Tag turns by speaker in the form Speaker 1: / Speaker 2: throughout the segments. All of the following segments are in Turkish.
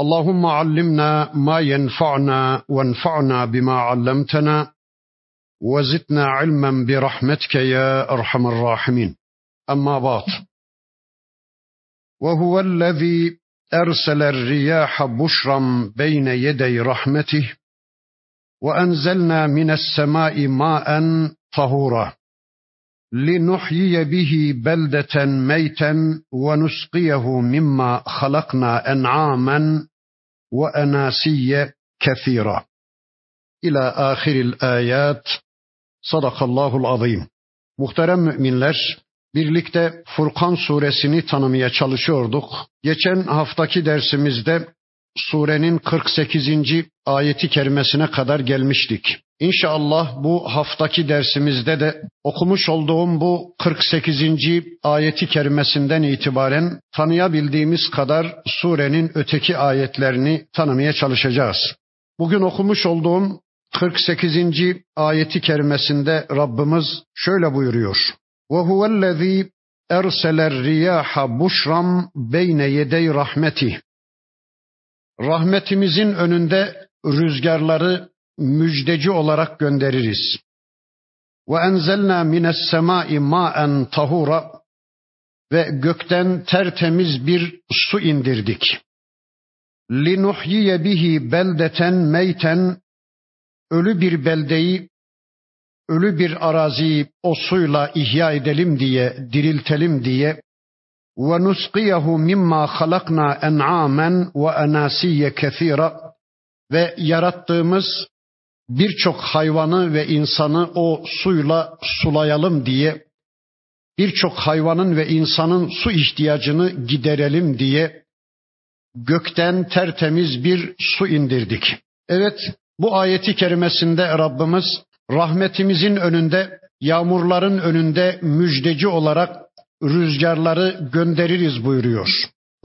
Speaker 1: اللهم علمنا ما ينفعنا وانفعنا بما علمتنا وزدنا علما برحمتك يا أرحم الراحمين. أما بعد وهو الذي أرسل الرياح بشرا بين يدي رحمته وأنزلنا من السماء ماء طهورا لنحيي به بلدة ميتا ونسقيه مما خلقنا انعاما واناسي كثيره الى اخر الايات Sadakallahul azim. Muhterem müminler, birlikte Furkan suresini tanımaya çalışıyorduk. Geçen haftaki dersimizde surenin 48. ayeti kerimesine kadar gelmiştik. İnşallah bu haftaki dersimizde de okumuş olduğum bu 48. ayeti kerimesinden itibaren tanıyabildiğimiz kadar surenin öteki ayetlerini tanımaya çalışacağız. Bugün okumuş olduğum 48. ayeti kerimesinde Rabbimiz şöyle buyuruyor. Ve huvellezî erseler riyaha buşram beyne yedey rahmeti. Rahmetimizin önünde rüzgarları müjdeci olarak göndeririz. Ve enzelna mines semai ma'en tahura ve gökten tertemiz bir su indirdik. Linuhyiye bihi beldeten meyten ölü bir beldeyi, ölü bir araziyi o suyla ihya edelim diye, diriltelim diye mimma halakna en'amen ve enasiye kethira ve yarattığımız birçok hayvanı ve insanı o suyla sulayalım diye birçok hayvanın ve insanın su ihtiyacını giderelim diye gökten tertemiz bir su indirdik. Evet, bu ayeti kerimesinde Rabbimiz rahmetimizin önünde, yağmurların önünde müjdeci olarak rüzgarları göndeririz buyuruyor.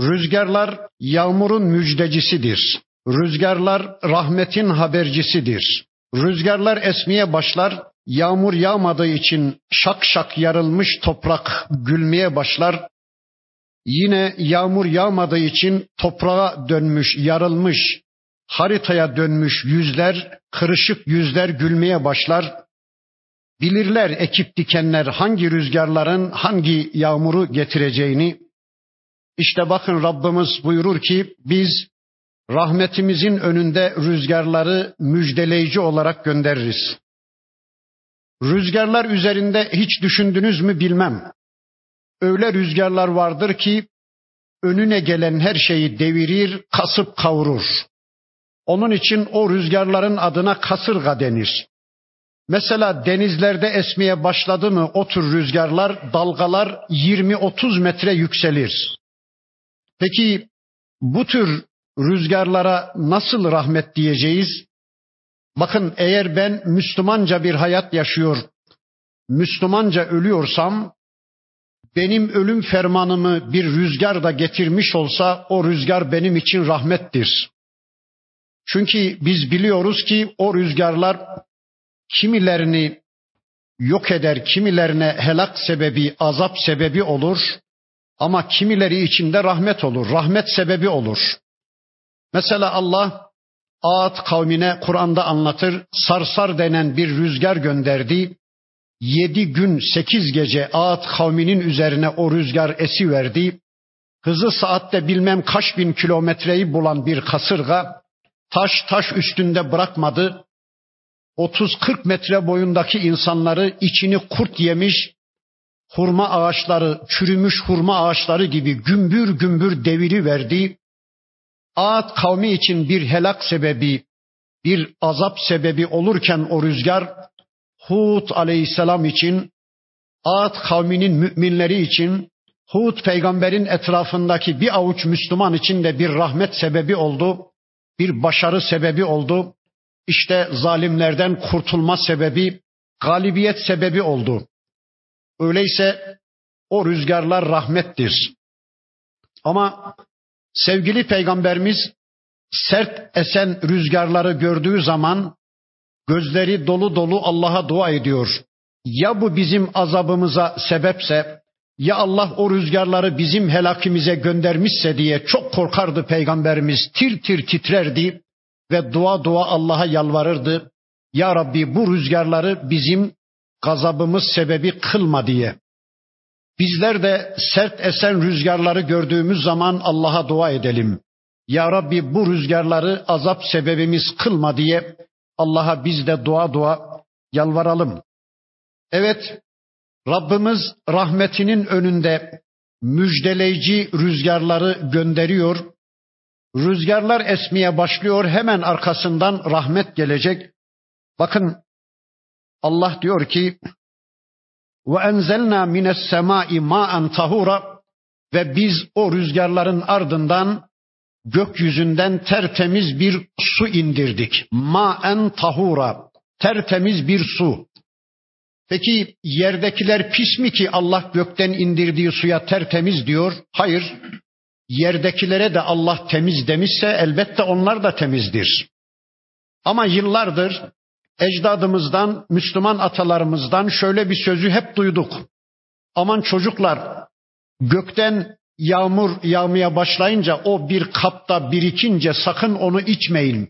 Speaker 1: Rüzgarlar yağmurun müjdecisidir. Rüzgarlar rahmetin habercisidir. Rüzgarlar esmeye başlar, yağmur yağmadığı için şak şak yarılmış toprak gülmeye başlar. Yine yağmur yağmadığı için toprağa dönmüş, yarılmış, haritaya dönmüş yüzler, kırışık yüzler gülmeye başlar. Bilirler ekip dikenler hangi rüzgarların hangi yağmuru getireceğini. İşte bakın Rabbimiz buyurur ki biz rahmetimizin önünde rüzgarları müjdeleyici olarak göndeririz. Rüzgarlar üzerinde hiç düşündünüz mü bilmem. Öyle rüzgarlar vardır ki önüne gelen her şeyi devirir, kasıp kavurur. Onun için o rüzgarların adına kasırga denir. Mesela denizlerde esmeye başladı mı o tür rüzgarlar, dalgalar 20-30 metre yükselir. Peki bu tür rüzgarlara nasıl rahmet diyeceğiz? Bakın eğer ben Müslümanca bir hayat yaşıyor, Müslümanca ölüyorsam, benim ölüm fermanımı bir rüzgar da getirmiş olsa o rüzgar benim için rahmettir. Çünkü biz biliyoruz ki o rüzgarlar kimilerini yok eder, kimilerine helak sebebi, azap sebebi olur. Ama kimileri içinde rahmet olur, rahmet sebebi olur. Mesela Allah Ağat kavmine Kur'an'da anlatır, sarsar denen bir rüzgar gönderdi. Yedi gün sekiz gece Ağat kavminin üzerine o rüzgar esi verdi. Hızı saatte bilmem kaç bin kilometreyi bulan bir kasırga taş taş üstünde bırakmadı. 30-40 metre boyundaki insanları içini kurt yemiş, hurma ağaçları, çürümüş hurma ağaçları gibi gümbür gümbür deviri verdi. Ağat kavmi için bir helak sebebi, bir azap sebebi olurken o rüzgar, Hud aleyhisselam için, Ağat kavminin müminleri için, Hud peygamberin etrafındaki bir avuç Müslüman için de bir rahmet sebebi oldu bir başarı sebebi oldu. İşte zalimlerden kurtulma sebebi, galibiyet sebebi oldu. Öyleyse o rüzgarlar rahmettir. Ama sevgili peygamberimiz sert esen rüzgarları gördüğü zaman gözleri dolu dolu Allah'a dua ediyor. Ya bu bizim azabımıza sebepse, ya Allah o rüzgarları bizim helakimize göndermişse diye çok korkardı peygamberimiz. Tir tir titrerdi ve dua dua Allah'a yalvarırdı. Ya Rabbi bu rüzgarları bizim gazabımız sebebi kılma diye. Bizler de sert esen rüzgarları gördüğümüz zaman Allah'a dua edelim. Ya Rabbi bu rüzgarları azap sebebimiz kılma diye Allah'a biz de dua dua yalvaralım. Evet, Rabbimiz rahmetinin önünde müjdeleyici rüzgarları gönderiyor. Rüzgarlar esmeye başlıyor, hemen arkasından rahmet gelecek. Bakın Allah diyor ki ve enzelna mines semai ma'an tahura ve biz o rüzgarların ardından gökyüzünden tertemiz bir su indirdik. Ma'en tahura. Tertemiz bir su. Peki yerdekiler pis mi ki Allah gökten indirdiği suya tertemiz diyor? Hayır. Yerdekilere de Allah temiz demişse elbette onlar da temizdir. Ama yıllardır ecdadımızdan, Müslüman atalarımızdan şöyle bir sözü hep duyduk. Aman çocuklar gökten yağmur yağmaya başlayınca o bir kapta birikince sakın onu içmeyin.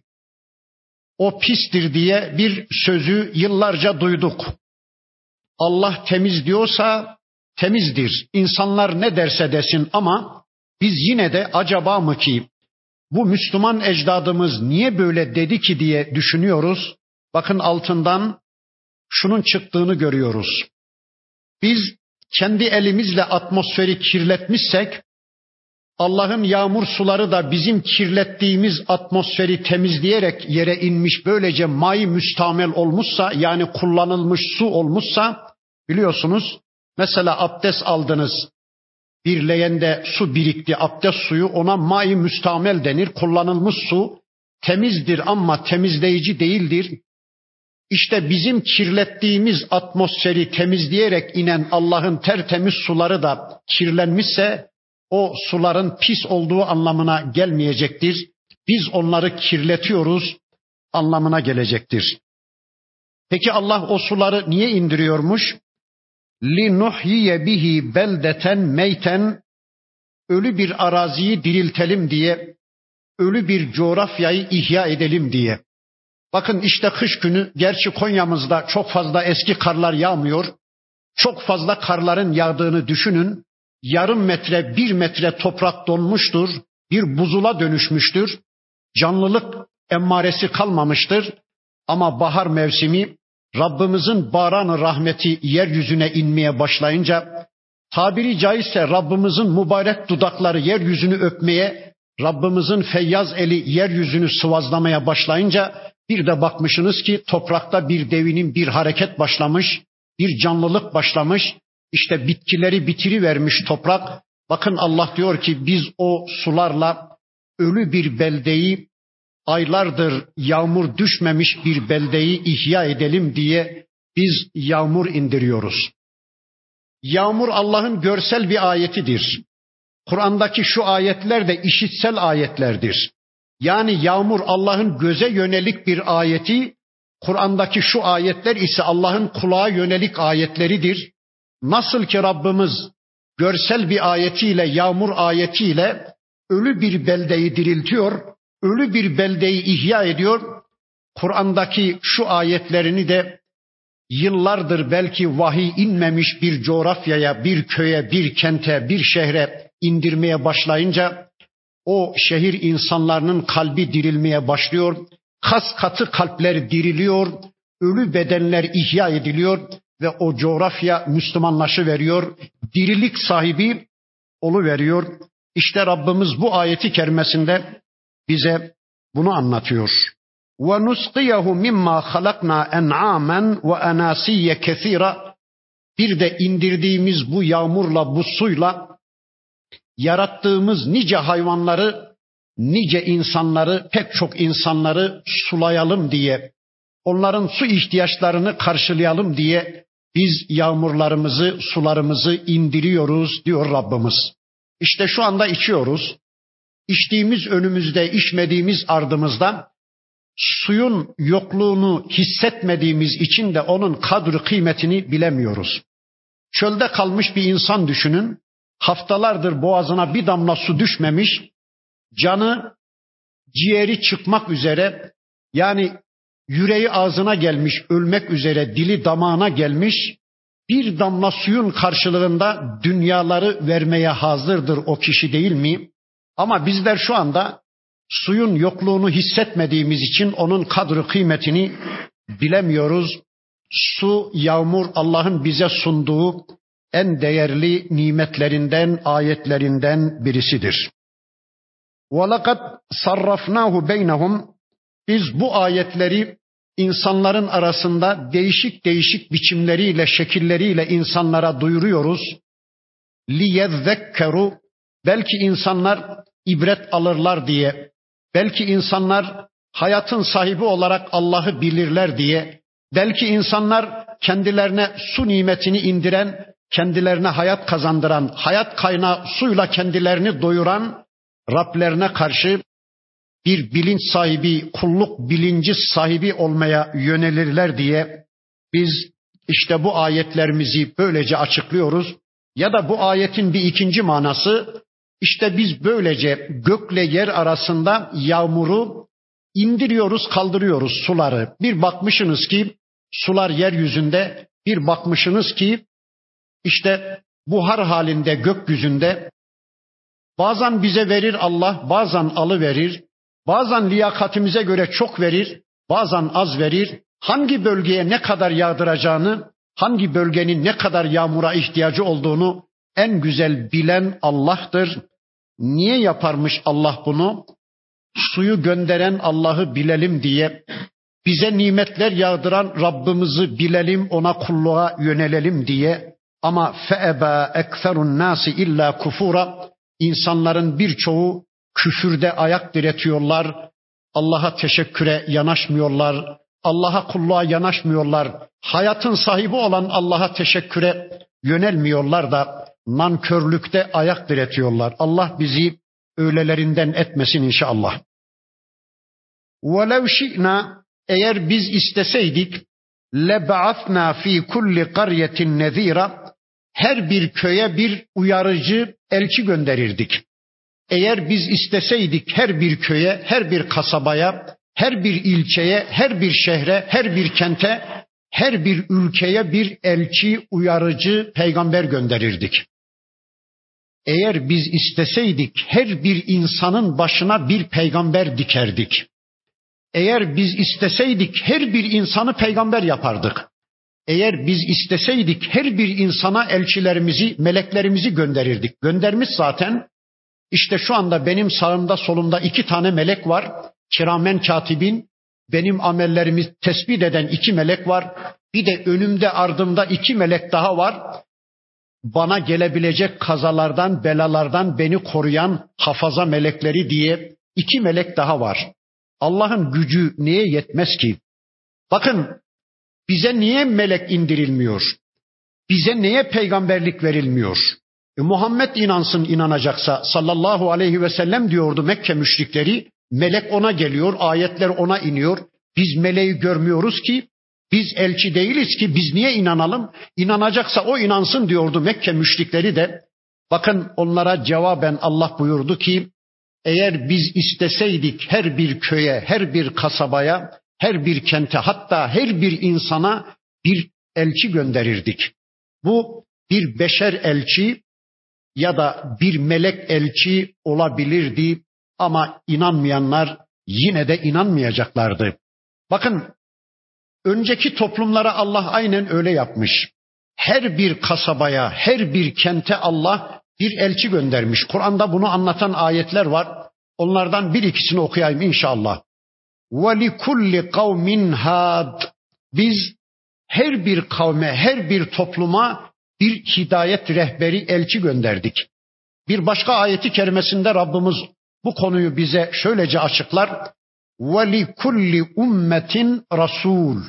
Speaker 1: O pistir diye bir sözü yıllarca duyduk. Allah temiz diyorsa temizdir. İnsanlar ne derse desin ama biz yine de acaba mı ki bu Müslüman ecdadımız niye böyle dedi ki diye düşünüyoruz. Bakın altından şunun çıktığını görüyoruz. Biz kendi elimizle atmosferi kirletmişsek Allah'ın yağmur suları da bizim kirlettiğimiz atmosferi temizleyerek yere inmiş böylece may müstamel olmuşsa yani kullanılmış su olmuşsa biliyorsunuz mesela abdest aldınız bir leğende su birikti abdest suyu ona may müstamel denir kullanılmış su temizdir ama temizleyici değildir işte bizim kirlettiğimiz atmosferi temizleyerek inen Allah'ın tertemiz suları da kirlenmişse o suların pis olduğu anlamına gelmeyecektir. Biz onları kirletiyoruz anlamına gelecektir. Peki Allah o suları niye indiriyormuş? لِنُحْيِيَ bihi beldeten meyten ölü bir araziyi diriltelim diye, ölü bir coğrafyayı ihya edelim diye. Bakın işte kış günü gerçi Konya'mızda çok fazla eski karlar yağmıyor. Çok fazla karların yağdığını düşünün. Yarım metre, bir metre toprak donmuştur. Bir buzula dönüşmüştür. Canlılık emmaresi kalmamıştır. Ama bahar mevsimi Rabbimizin baranı rahmeti yeryüzüne inmeye başlayınca tabiri caizse Rabbimizin mübarek dudakları yeryüzünü öpmeye, Rabbimizin feyyaz eli yeryüzünü sıvazlamaya başlayınca bir de bakmışsınız ki toprakta bir devinin bir hareket başlamış, bir canlılık başlamış. İşte bitkileri bitiri vermiş toprak. Bakın Allah diyor ki biz o sularla ölü bir beldeyi aylardır yağmur düşmemiş bir beldeyi ihya edelim diye biz yağmur indiriyoruz. Yağmur Allah'ın görsel bir ayetidir. Kur'an'daki şu ayetler de işitsel ayetlerdir. Yani yağmur Allah'ın göze yönelik bir ayeti, Kur'an'daki şu ayetler ise Allah'ın kulağa yönelik ayetleridir. Nasıl ki Rabbimiz görsel bir ayetiyle, yağmur ayetiyle ölü bir beldeyi diriltiyor, ölü bir beldeyi ihya ediyor. Kur'an'daki şu ayetlerini de yıllardır belki vahiy inmemiş bir coğrafyaya, bir köye, bir kente, bir şehre indirmeye başlayınca o şehir insanlarının kalbi dirilmeye başlıyor. Kas katı kalpler diriliyor. Ölü bedenler ihya ediliyor ve o coğrafya Müslümanlaşı veriyor. Dirilik sahibi olu veriyor. İşte Rabbimiz bu ayeti kerimesinde bize bunu anlatıyor. Ve nusqiyahu mimma halakna en'amen ve enasiye kesira. Bir de indirdiğimiz bu yağmurla, bu suyla yarattığımız nice hayvanları nice insanları, pek çok insanları sulayalım diye, onların su ihtiyaçlarını karşılayalım diye biz yağmurlarımızı, sularımızı indiriyoruz diyor Rabbimiz. İşte şu anda içiyoruz. İçtiğimiz önümüzde, içmediğimiz ardımızda suyun yokluğunu hissetmediğimiz için de onun kadri kıymetini bilemiyoruz. Çölde kalmış bir insan düşünün. Haftalardır boğazına bir damla su düşmemiş. Canı ciğeri çıkmak üzere yani yüreği ağzına gelmiş, ölmek üzere, dili damağına gelmiş. Bir damla suyun karşılığında dünyaları vermeye hazırdır o kişi değil mi? Ama bizler şu anda suyun yokluğunu hissetmediğimiz için onun kadri kıymetini bilemiyoruz. Su, yağmur Allah'ın bize sunduğu en değerli nimetlerinden, ayetlerinden birisidir. وَلَقَدْ صَرَّفْنَاهُ بَيْنَهُمْ Biz bu ayetleri insanların arasında değişik değişik biçimleriyle, şekilleriyle insanlara duyuruyoruz. لِيَذَّكَّرُوا Belki insanlar ibret alırlar diye, belki insanlar hayatın sahibi olarak Allah'ı bilirler diye, belki insanlar kendilerine su nimetini indiren, kendilerine hayat kazandıran, hayat kaynağı suyla kendilerini doyuran Rablerine karşı bir bilinç sahibi, kulluk bilinci sahibi olmaya yönelirler diye biz işte bu ayetlerimizi böylece açıklıyoruz. Ya da bu ayetin bir ikinci manası işte biz böylece gökle yer arasında yağmuru indiriyoruz, kaldırıyoruz suları. Bir bakmışsınız ki sular yeryüzünde, bir bakmışsınız ki işte buhar halinde gökyüzünde bazen bize verir Allah, bazen alı verir, bazen liyakatimize göre çok verir, bazen az verir. Hangi bölgeye ne kadar yağdıracağını, hangi bölgenin ne kadar yağmura ihtiyacı olduğunu en güzel bilen Allah'tır. Niye yaparmış Allah bunu? Suyu gönderen Allah'ı bilelim diye, bize nimetler yağdıran Rabbimizi bilelim, ona kulluğa yönelelim diye. Ama feeba ekserun nasi illa kufura. İnsanların birçoğu küfürde ayak diretiyorlar. Allah'a teşekküre yanaşmıyorlar. Allah'a kulluğa yanaşmıyorlar. Hayatın sahibi olan Allah'a teşekküre yönelmiyorlar da nankörlükte ayak diretiyorlar. Allah bizi öylelerinden etmesin inşallah. وَلَوْ شِئْنَا Eğer biz isteseydik لَبَعَثْنَا ف۪ي كُلِّ قَرْيَةٍ نَذ۪يرًا Her bir köye bir uyarıcı elçi gönderirdik. Eğer biz isteseydik her bir köye, her bir kasabaya, her bir ilçeye, her bir şehre, her bir kente, her bir ülkeye bir elçi, uyarıcı, peygamber gönderirdik. Eğer biz isteseydik her bir insanın başına bir peygamber dikerdik. Eğer biz isteseydik her bir insanı peygamber yapardık. Eğer biz isteseydik her bir insana elçilerimizi, meleklerimizi gönderirdik. Göndermiş zaten. İşte şu anda benim sağımda solumda iki tane melek var. Kiramen katibin, benim amellerimi tespit eden iki melek var. Bir de önümde ardımda iki melek daha var bana gelebilecek kazalardan, belalardan beni koruyan hafaza melekleri diye iki melek daha var. Allah'ın gücü niye yetmez ki? Bakın bize niye melek indirilmiyor? Bize niye peygamberlik verilmiyor? E, Muhammed inansın inanacaksa sallallahu aleyhi ve sellem diyordu Mekke müşrikleri. Melek ona geliyor, ayetler ona iniyor. Biz meleği görmüyoruz ki biz elçi değiliz ki biz niye inanalım? İnanacaksa o inansın diyordu Mekke müşrikleri de. Bakın onlara cevaben Allah buyurdu ki eğer biz isteseydik her bir köye, her bir kasabaya, her bir kente hatta her bir insana bir elçi gönderirdik. Bu bir beşer elçi ya da bir melek elçi olabilirdi ama inanmayanlar yine de inanmayacaklardı. Bakın Önceki toplumlara Allah aynen öyle yapmış. Her bir kasabaya, her bir kente Allah bir elçi göndermiş. Kur'an'da bunu anlatan ayetler var. Onlardan bir ikisini okuyayım inşallah. وَلِكُلِّ قَوْمٍ had. Biz her bir kavme, her bir topluma bir hidayet rehberi elçi gönderdik. Bir başka ayeti kerimesinde Rabbimiz bu konuyu bize şöylece açıklar. Veli kulli ummetin rasul.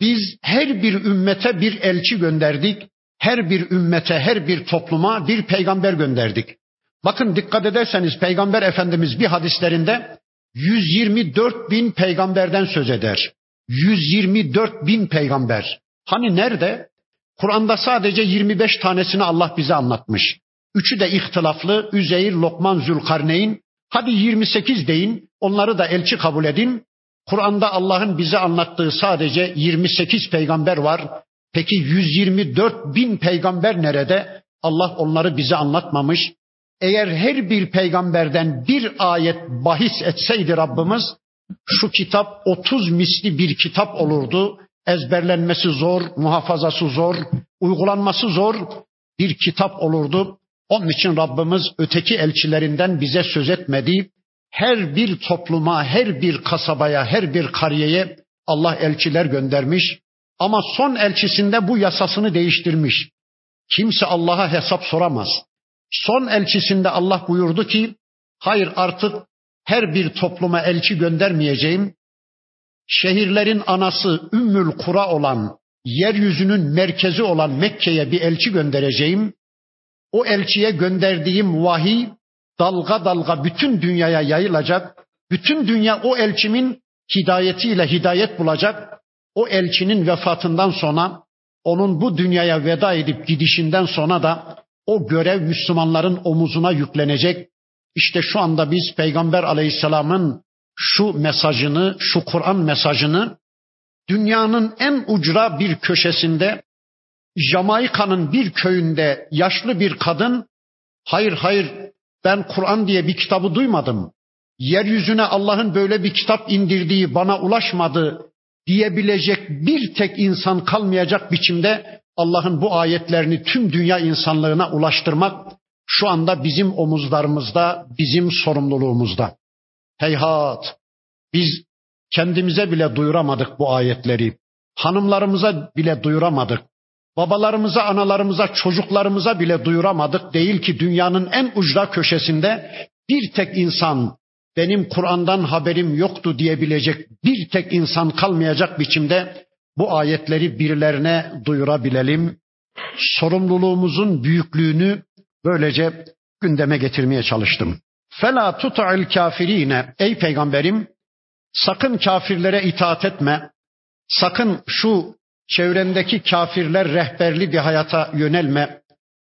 Speaker 1: Biz her bir ümmete bir elçi gönderdik. Her bir ümmete, her bir topluma bir peygamber gönderdik. Bakın dikkat ederseniz Peygamber Efendimiz bir hadislerinde 124 bin peygamberden söz eder. 124 bin peygamber. Hani nerede? Kur'an'da sadece 25 tanesini Allah bize anlatmış. Üçü de ihtilaflı. Üzeyir, Lokman, Zülkarneyn. Hadi 28 deyin. Onları da elçi kabul edin. Kur'an'da Allah'ın bize anlattığı sadece 28 peygamber var. Peki 124 bin peygamber nerede? Allah onları bize anlatmamış. Eğer her bir peygamberden bir ayet bahis etseydi Rabbimiz şu kitap 30 misli bir kitap olurdu. Ezberlenmesi zor, muhafazası zor, uygulanması zor bir kitap olurdu. Onun için Rabbimiz öteki elçilerinden bize söz etmedi. Her bir topluma, her bir kasabaya, her bir kariyeye Allah elçiler göndermiş. Ama son elçisinde bu yasasını değiştirmiş. Kimse Allah'a hesap soramaz. Son elçisinde Allah buyurdu ki, hayır artık her bir topluma elçi göndermeyeceğim. Şehirlerin anası Ümmül Kura olan, yeryüzünün merkezi olan Mekke'ye bir elçi göndereceğim. O elçiye gönderdiğim vahiy dalga dalga bütün dünyaya yayılacak. Bütün dünya o elçimin hidayetiyle hidayet bulacak. O elçinin vefatından sonra onun bu dünyaya veda edip gidişinden sonra da o görev Müslümanların omuzuna yüklenecek. İşte şu anda biz Peygamber Aleyhisselam'ın şu mesajını, şu Kur'an mesajını dünyanın en ucra bir köşesinde Jamaika'nın bir köyünde yaşlı bir kadın hayır hayır ben Kur'an diye bir kitabı duymadım. Yeryüzüne Allah'ın böyle bir kitap indirdiği bana ulaşmadı diyebilecek bir tek insan kalmayacak biçimde Allah'ın bu ayetlerini tüm dünya insanlığına ulaştırmak şu anda bizim omuzlarımızda, bizim sorumluluğumuzda. Heyhat! Biz kendimize bile duyuramadık bu ayetleri. Hanımlarımıza bile duyuramadık. Babalarımıza, analarımıza, çocuklarımıza bile duyuramadık. Değil ki dünyanın en ucra köşesinde bir tek insan benim Kur'an'dan haberim yoktu diyebilecek bir tek insan kalmayacak biçimde bu ayetleri birilerine duyurabilelim. Sorumluluğumuzun büyüklüğünü böylece gündeme getirmeye çalıştım. Fela tuta'il kafirine ey peygamberim sakın kafirlere itaat etme. Sakın şu çevrendeki kafirler rehberli bir hayata yönelme.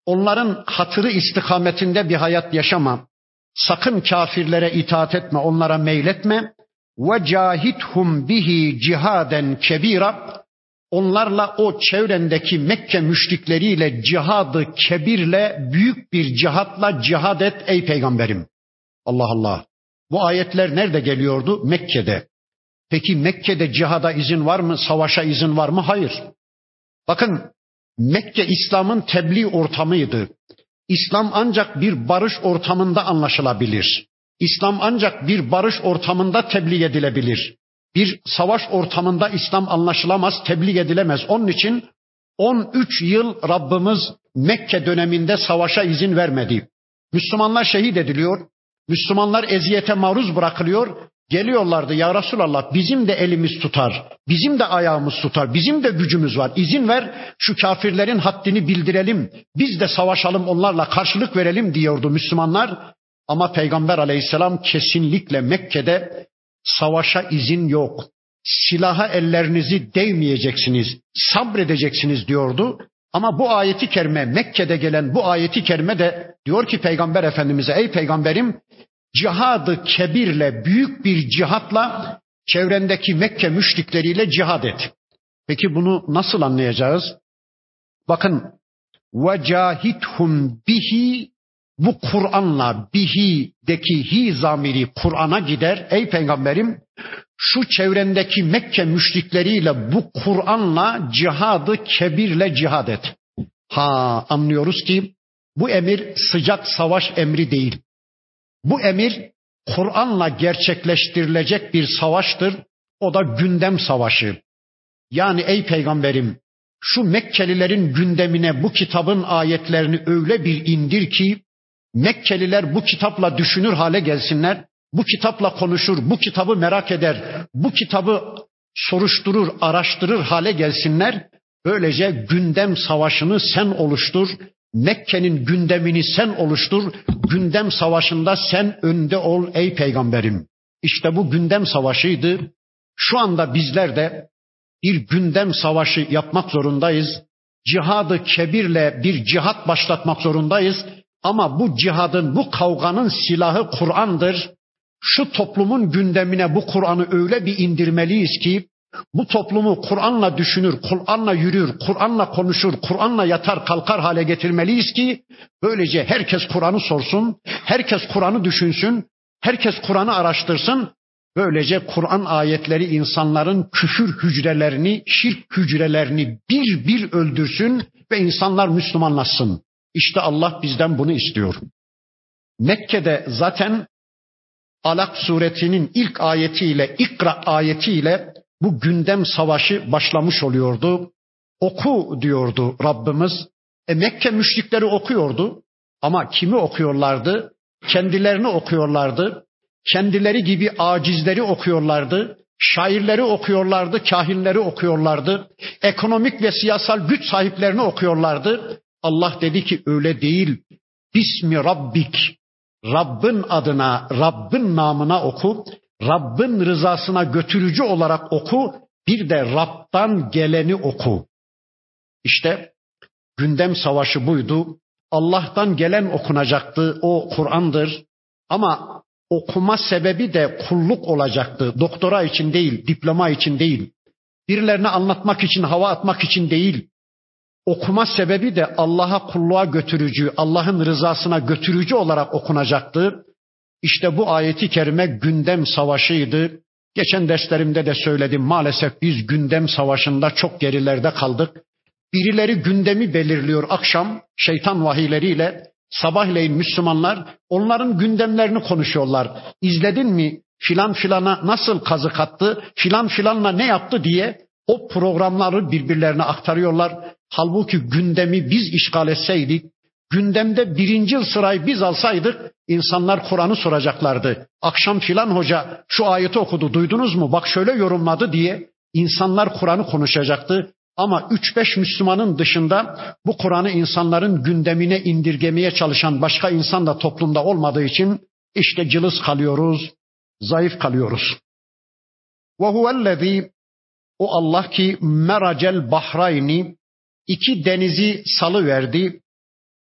Speaker 1: Onların hatırı istikametinde bir hayat yaşama. Sakın kafirlere itaat etme, onlara meyletme. Ve cahithum bihi cihaden kebira. Onlarla o çevrendeki Mekke müşrikleriyle cihadı kebirle büyük bir cihatla cihad et ey peygamberim. Allah Allah. Bu ayetler nerede geliyordu? Mekke'de. Peki Mekke'de cihada izin var mı? Savaşa izin var mı? Hayır. Bakın Mekke İslam'ın tebliğ ortamıydı. İslam ancak bir barış ortamında anlaşılabilir. İslam ancak bir barış ortamında tebliğ edilebilir. Bir savaş ortamında İslam anlaşılamaz, tebliğ edilemez. Onun için 13 yıl Rabbimiz Mekke döneminde savaşa izin vermedi. Müslümanlar şehit ediliyor. Müslümanlar eziyete maruz bırakılıyor. Geliyorlardı ya Resulallah bizim de elimiz tutar, bizim de ayağımız tutar, bizim de gücümüz var. İzin ver şu kafirlerin haddini bildirelim, biz de savaşalım onlarla karşılık verelim diyordu Müslümanlar. Ama Peygamber aleyhisselam kesinlikle Mekke'de savaşa izin yok. Silaha ellerinizi değmeyeceksiniz, sabredeceksiniz diyordu. Ama bu ayeti kerime Mekke'de gelen bu ayeti kerime de diyor ki Peygamber Efendimiz'e ey peygamberim cihadı kebirle büyük bir cihatla çevrendeki Mekke müşrikleriyle cihad et. Peki bunu nasıl anlayacağız? Bakın vecahithum bihi bu Kur'an'la bihi'deki hi zamiri Kur'an'a gider. Ey peygamberim şu çevrendeki Mekke müşrikleriyle bu Kur'an'la cihadı kebirle cihad et. Ha anlıyoruz ki bu emir sıcak savaş emri değil. Bu emir Kur'an'la gerçekleştirilecek bir savaştır. O da gündem savaşı. Yani ey peygamberim şu Mekkelilerin gündemine bu kitabın ayetlerini öyle bir indir ki Mekkeliler bu kitapla düşünür hale gelsinler. Bu kitapla konuşur, bu kitabı merak eder, bu kitabı soruşturur, araştırır hale gelsinler. Böylece gündem savaşını sen oluştur. Mekke'nin gündemini sen oluştur. Gündem savaşında sen önde ol ey peygamberim. İşte bu gündem savaşıydı. Şu anda bizler de bir gündem savaşı yapmak zorundayız. Cihadı kebirle bir cihat başlatmak zorundayız. Ama bu cihadın, bu kavganın silahı Kur'an'dır. Şu toplumun gündemine bu Kur'an'ı öyle bir indirmeliyiz ki bu toplumu Kur'an'la düşünür, Kur'an'la yürür, Kur'an'la konuşur, Kur'an'la yatar kalkar hale getirmeliyiz ki böylece herkes Kur'an'ı sorsun, herkes Kur'an'ı düşünsün, herkes Kur'an'ı araştırsın. Böylece Kur'an ayetleri insanların küfür hücrelerini, şirk hücrelerini bir bir öldürsün ve insanlar Müslümanlaşsın. İşte Allah bizden bunu istiyor. Mekke'de zaten Alak suretinin ilk ayetiyle, ikra ayetiyle bu gündem savaşı başlamış oluyordu. Oku diyordu Rabbimiz. E Mekke müşrikleri okuyordu ama kimi okuyorlardı? Kendilerini okuyorlardı. Kendileri gibi acizleri okuyorlardı. Şairleri okuyorlardı, kahinleri okuyorlardı. Ekonomik ve siyasal güç sahiplerini okuyorlardı. Allah dedi ki öyle değil. Bismi Rabbik. Rabbin adına, Rabbin namına oku. Rabbin rızasına götürücü olarak oku. Bir de Rab'dan geleni oku. İşte gündem savaşı buydu. Allah'tan gelen okunacaktı. O Kur'an'dır. Ama okuma sebebi de kulluk olacaktı. Doktora için değil, diploma için değil. Birilerine anlatmak için, hava atmak için değil. Okuma sebebi de Allah'a kulluğa götürücü, Allah'ın rızasına götürücü olarak okunacaktı. İşte bu ayeti kerime gündem savaşıydı. Geçen derslerimde de söyledim maalesef biz gündem savaşında çok gerilerde kaldık. Birileri gündemi belirliyor akşam şeytan vahiyleriyle. Sabahleyin Müslümanlar onların gündemlerini konuşuyorlar. İzledin mi filan filana nasıl kazık attı, filan filanla ne yaptı diye o programları birbirlerine aktarıyorlar. Halbuki gündemi biz işgal etseydik, gündemde birinci sırayı biz alsaydık insanlar Kur'an'ı soracaklardı. Akşam filan hoca şu ayeti okudu duydunuz mu bak şöyle yorumladı diye insanlar Kur'an'ı konuşacaktı. Ama 3-5 Müslümanın dışında bu Kur'an'ı insanların gündemine indirgemeye çalışan başka insan da toplumda olmadığı için işte cılız kalıyoruz, zayıf kalıyoruz. Ve huvellezî o Allah ki meracel bahrayni iki denizi salı verdi.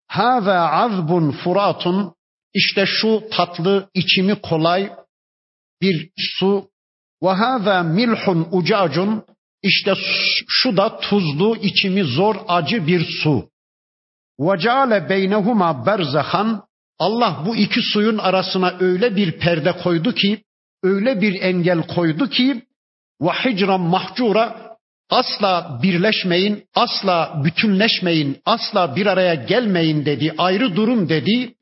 Speaker 1: Ha ve azbun furatun. İşte şu tatlı içimi kolay bir su. Ve hâzâ milhun ucacun. İşte şu da tuzlu içimi zor acı bir su. Ve ceale beynehuma berzahan Allah bu iki suyun arasına öyle bir perde koydu ki, öyle bir engel koydu ki ve hicran mahcura asla birleşmeyin, asla bütünleşmeyin, asla bir araya gelmeyin dedi, ayrı durum dedi.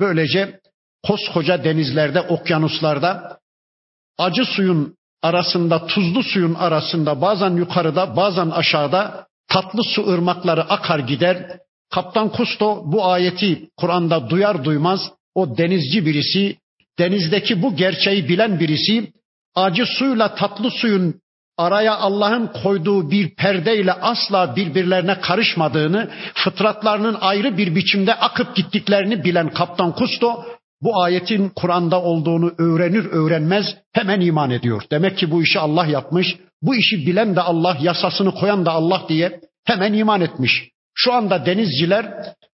Speaker 1: Böylece koskoca denizlerde, okyanuslarda acı suyun arasında, tuzlu suyun arasında bazen yukarıda, bazen aşağıda tatlı su ırmakları akar gider. Kaptan Kusto bu ayeti Kur'an'da duyar duymaz o denizci birisi, denizdeki bu gerçeği bilen birisi acı suyla tatlı suyun araya Allah'ın koyduğu bir perdeyle asla birbirlerine karışmadığını, fıtratlarının ayrı bir biçimde akıp gittiklerini bilen Kaptan Kusto bu ayetin Kur'an'da olduğunu öğrenir öğrenmez hemen iman ediyor. Demek ki bu işi Allah yapmış. Bu işi bilen de Allah, yasasını koyan da Allah diye hemen iman etmiş. Şu anda denizciler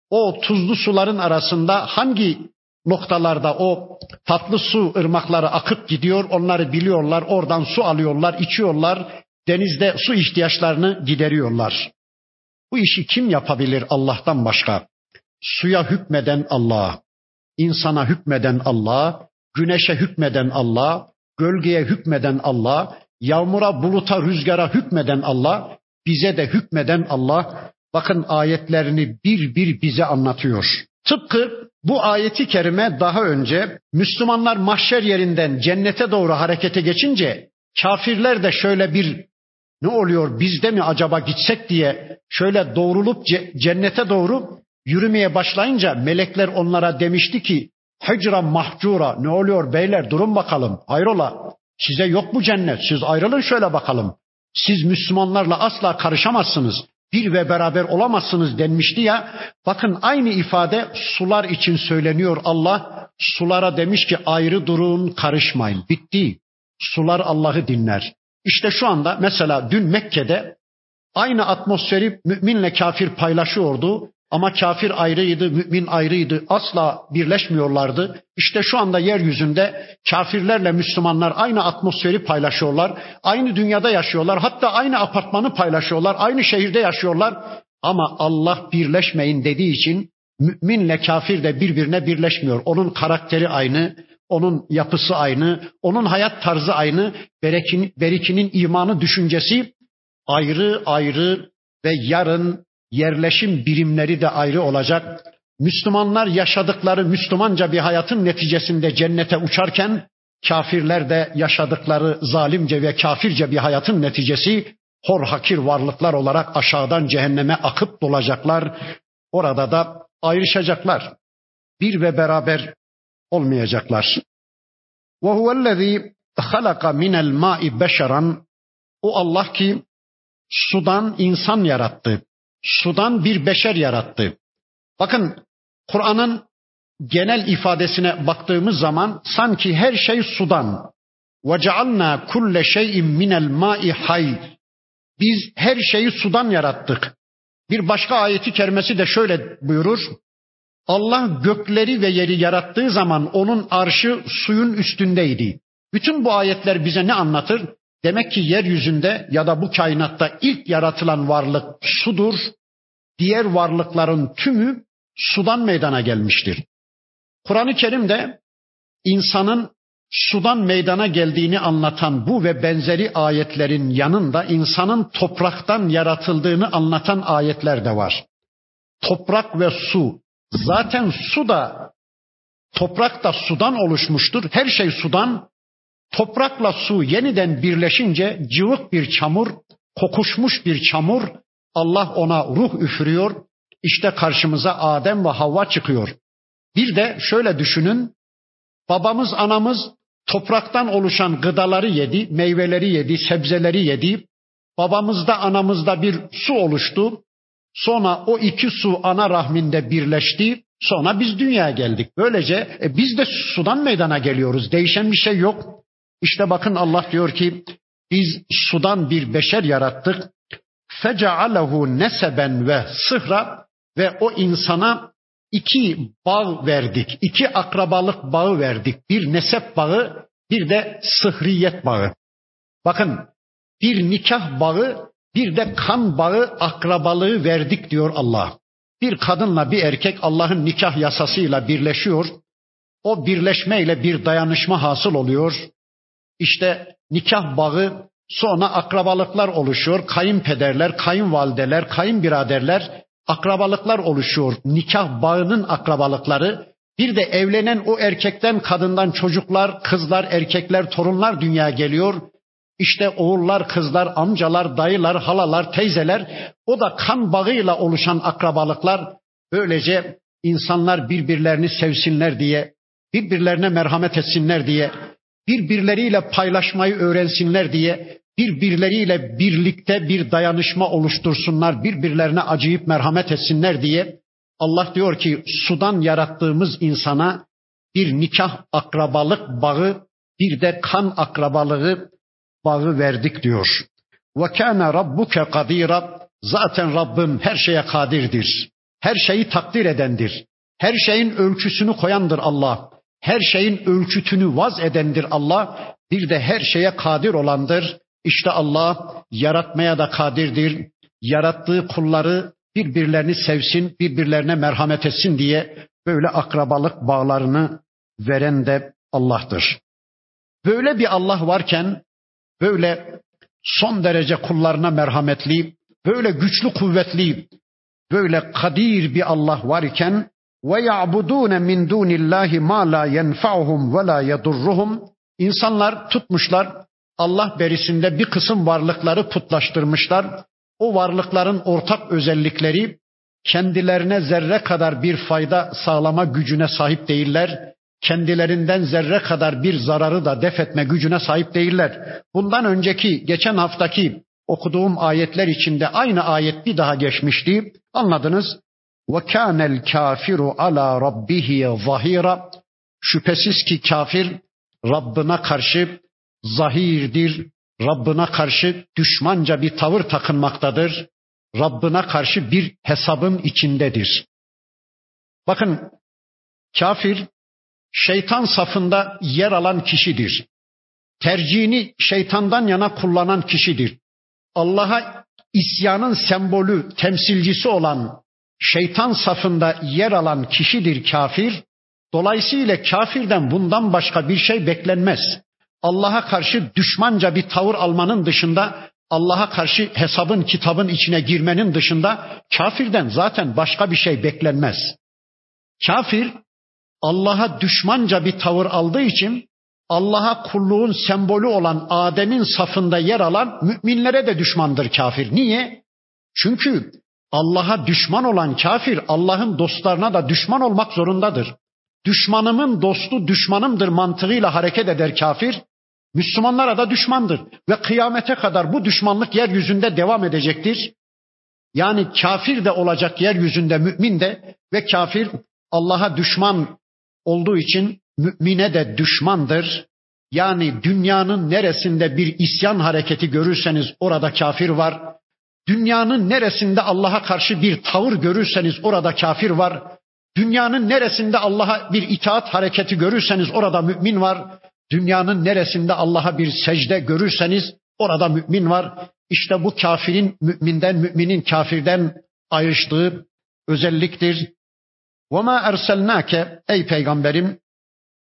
Speaker 1: o tuzlu suların arasında hangi noktalarda o tatlı su ırmakları akıp gidiyor. Onları biliyorlar. Oradan su alıyorlar, içiyorlar. Denizde su ihtiyaçlarını gideriyorlar. Bu işi kim yapabilir Allah'tan başka? Suya hükmeden Allah, insana hükmeden Allah, güneşe hükmeden Allah, gölgeye hükmeden Allah, yağmura, buluta, rüzgara hükmeden Allah, bize de hükmeden Allah. Bakın ayetlerini bir bir bize anlatıyor. Tıpkı bu ayeti kerime daha önce Müslümanlar mahşer yerinden cennete doğru harekete geçince kafirler de şöyle bir ne oluyor bizde mi acaba gitsek diye şöyle doğrulup cennete doğru Yürümeye başlayınca melekler onlara demişti ki hecra mahcura ne oluyor beyler durun bakalım hayrola size yok mu cennet siz ayrılın şöyle bakalım. Siz Müslümanlarla asla karışamazsınız. Bir ve beraber olamazsınız denmişti ya. Bakın aynı ifade sular için söyleniyor Allah. Sulara demiş ki ayrı durun karışmayın. Bitti. Sular Allah'ı dinler. İşte şu anda mesela dün Mekke'de aynı atmosferi müminle kafir paylaşıyordu. Ama kafir ayrıydı, mümin ayrıydı. Asla birleşmiyorlardı. İşte şu anda yeryüzünde kafirlerle Müslümanlar aynı atmosferi paylaşıyorlar. Aynı dünyada yaşıyorlar. Hatta aynı apartmanı paylaşıyorlar. Aynı şehirde yaşıyorlar. Ama Allah birleşmeyin dediği için müminle kafir de birbirine birleşmiyor. Onun karakteri aynı, onun yapısı aynı, onun hayat tarzı aynı. Berekinin, berikinin imanı düşüncesi ayrı ayrı ve yarın yerleşim birimleri de ayrı olacak. Müslümanlar yaşadıkları Müslümanca bir hayatın neticesinde cennete uçarken kafirler de yaşadıkları zalimce ve kafirce bir hayatın neticesi hor hakir varlıklar olarak aşağıdan cehenneme akıp dolacaklar. Orada da ayrışacaklar. Bir ve beraber olmayacaklar. Ve huvellezî halaka minel ma'i beşeran o Allah ki sudan insan yarattı sudan bir beşer yarattı. Bakın Kur'an'ın genel ifadesine baktığımız zaman sanki her şey sudan. وَجَعَلْنَا كُلَّ شَيْءٍ مِنَ الْمَاءِ حَيٍّ Biz her şeyi sudan yarattık. Bir başka ayeti kerimesi de şöyle buyurur. Allah gökleri ve yeri yarattığı zaman onun arşı suyun üstündeydi. Bütün bu ayetler bize ne anlatır? Demek ki yeryüzünde ya da bu kainatta ilk yaratılan varlık sudur. Diğer varlıkların tümü sudan meydana gelmiştir. Kur'an-ı Kerim'de insanın sudan meydana geldiğini anlatan bu ve benzeri ayetlerin yanında insanın topraktan yaratıldığını anlatan ayetler de var. Toprak ve su. Zaten su da toprak da sudan oluşmuştur. Her şey sudan. Toprakla su yeniden birleşince cıvık bir çamur, kokuşmuş bir çamur, Allah ona ruh üfürüyor. İşte karşımıza Adem ve Havva çıkıyor. Bir de şöyle düşünün. Babamız anamız topraktan oluşan gıdaları yedi, meyveleri yedi, sebzeleri yedi. Babamızda anamızda bir su oluştu. Sonra o iki su ana rahminde birleşti. Sonra biz dünyaya geldik. Böylece e, biz de sudan meydana geliyoruz. Değişen bir şey yok. İşte bakın Allah diyor ki biz sudan bir beşer yarattık. Fecealehu neseben ve sıhra ve o insana iki bağ verdik. iki akrabalık bağı verdik. Bir nesep bağı, bir de sıhriyet bağı. Bakın bir nikah bağı, bir de kan bağı akrabalığı verdik diyor Allah. Bir kadınla bir erkek Allah'ın nikah yasasıyla birleşiyor. O birleşmeyle bir dayanışma hasıl oluyor. İşte nikah bağı sonra akrabalıklar oluşuyor. Kayınpederler, kayınvalideler, kayınbiraderler akrabalıklar oluşuyor. Nikah bağının akrabalıkları. Bir de evlenen o erkekten kadından çocuklar, kızlar, erkekler, torunlar dünya geliyor. İşte oğullar, kızlar, amcalar, dayılar, halalar, teyzeler o da kan bağıyla oluşan akrabalıklar. Böylece insanlar birbirlerini sevsinler diye, birbirlerine merhamet etsinler diye, birbirleriyle paylaşmayı öğrensinler diye, birbirleriyle birlikte bir dayanışma oluştursunlar, birbirlerine acıyıp merhamet etsinler diye Allah diyor ki sudan yarattığımız insana bir nikah akrabalık bağı, bir de kan akrabalığı bağı verdik diyor. Ve kana rabbuke kadira. Zaten Rabbim her şeye kadirdir. Her şeyi takdir edendir. Her şeyin ölçüsünü koyandır Allah her şeyin ölçütünü vaz edendir Allah. Bir de her şeye kadir olandır. İşte Allah yaratmaya da kadirdir. Yarattığı kulları birbirlerini sevsin, birbirlerine merhamet etsin diye böyle akrabalık bağlarını veren de Allah'tır. Böyle bir Allah varken, böyle son derece kullarına merhametli, böyle güçlü kuvvetli, böyle kadir bir Allah varken ve ya'budun min dunillahi ma la yenfa'uhum ve la yedurruhum. İnsanlar tutmuşlar Allah berisinde bir kısım varlıkları putlaştırmışlar. O varlıkların ortak özellikleri kendilerine zerre kadar bir fayda sağlama gücüne sahip değiller. Kendilerinden zerre kadar bir zararı da def etme gücüne sahip değiller. Bundan önceki, geçen haftaki okuduğum ayetler içinde aynı ayet bir daha geçmişti. Anladınız? Ve kânel kafiru ala rabbihi zahira. Şüphesiz ki kafir Rabbına karşı zahirdir, Rabbına karşı düşmanca bir tavır takınmaktadır. Rabbına karşı bir hesabın içindedir. Bakın kafir şeytan safında yer alan kişidir. Tercihini şeytandan yana kullanan kişidir. Allah'a isyanın sembolü, temsilcisi olan şeytan safında yer alan kişidir kafir. Dolayısıyla kafirden bundan başka bir şey beklenmez. Allah'a karşı düşmanca bir tavır almanın dışında Allah'a karşı hesabın kitabın içine girmenin dışında kafirden zaten başka bir şey beklenmez. Kafir Allah'a düşmanca bir tavır aldığı için Allah'a kulluğun sembolü olan Adem'in safında yer alan müminlere de düşmandır kafir. Niye? Çünkü Allah'a düşman olan kafir Allah'ın dostlarına da düşman olmak zorundadır. Düşmanımın dostu düşmanımdır mantığıyla hareket eder kafir. Müslümanlara da düşmandır ve kıyamete kadar bu düşmanlık yeryüzünde devam edecektir. Yani kafir de olacak yeryüzünde mümin de ve kafir Allah'a düşman olduğu için mümine de düşmandır. Yani dünyanın neresinde bir isyan hareketi görürseniz orada kafir var. Dünyanın neresinde Allah'a karşı bir tavır görürseniz orada kafir var. Dünyanın neresinde Allah'a bir itaat hareketi görürseniz orada mümin var. Dünyanın neresinde Allah'a bir secde görürseniz orada mümin var. İşte bu kafirin müminden, müminin kafirden ayrıştığı özelliktir. وَمَا اَرْسَلْنَاكَ Ey peygamberim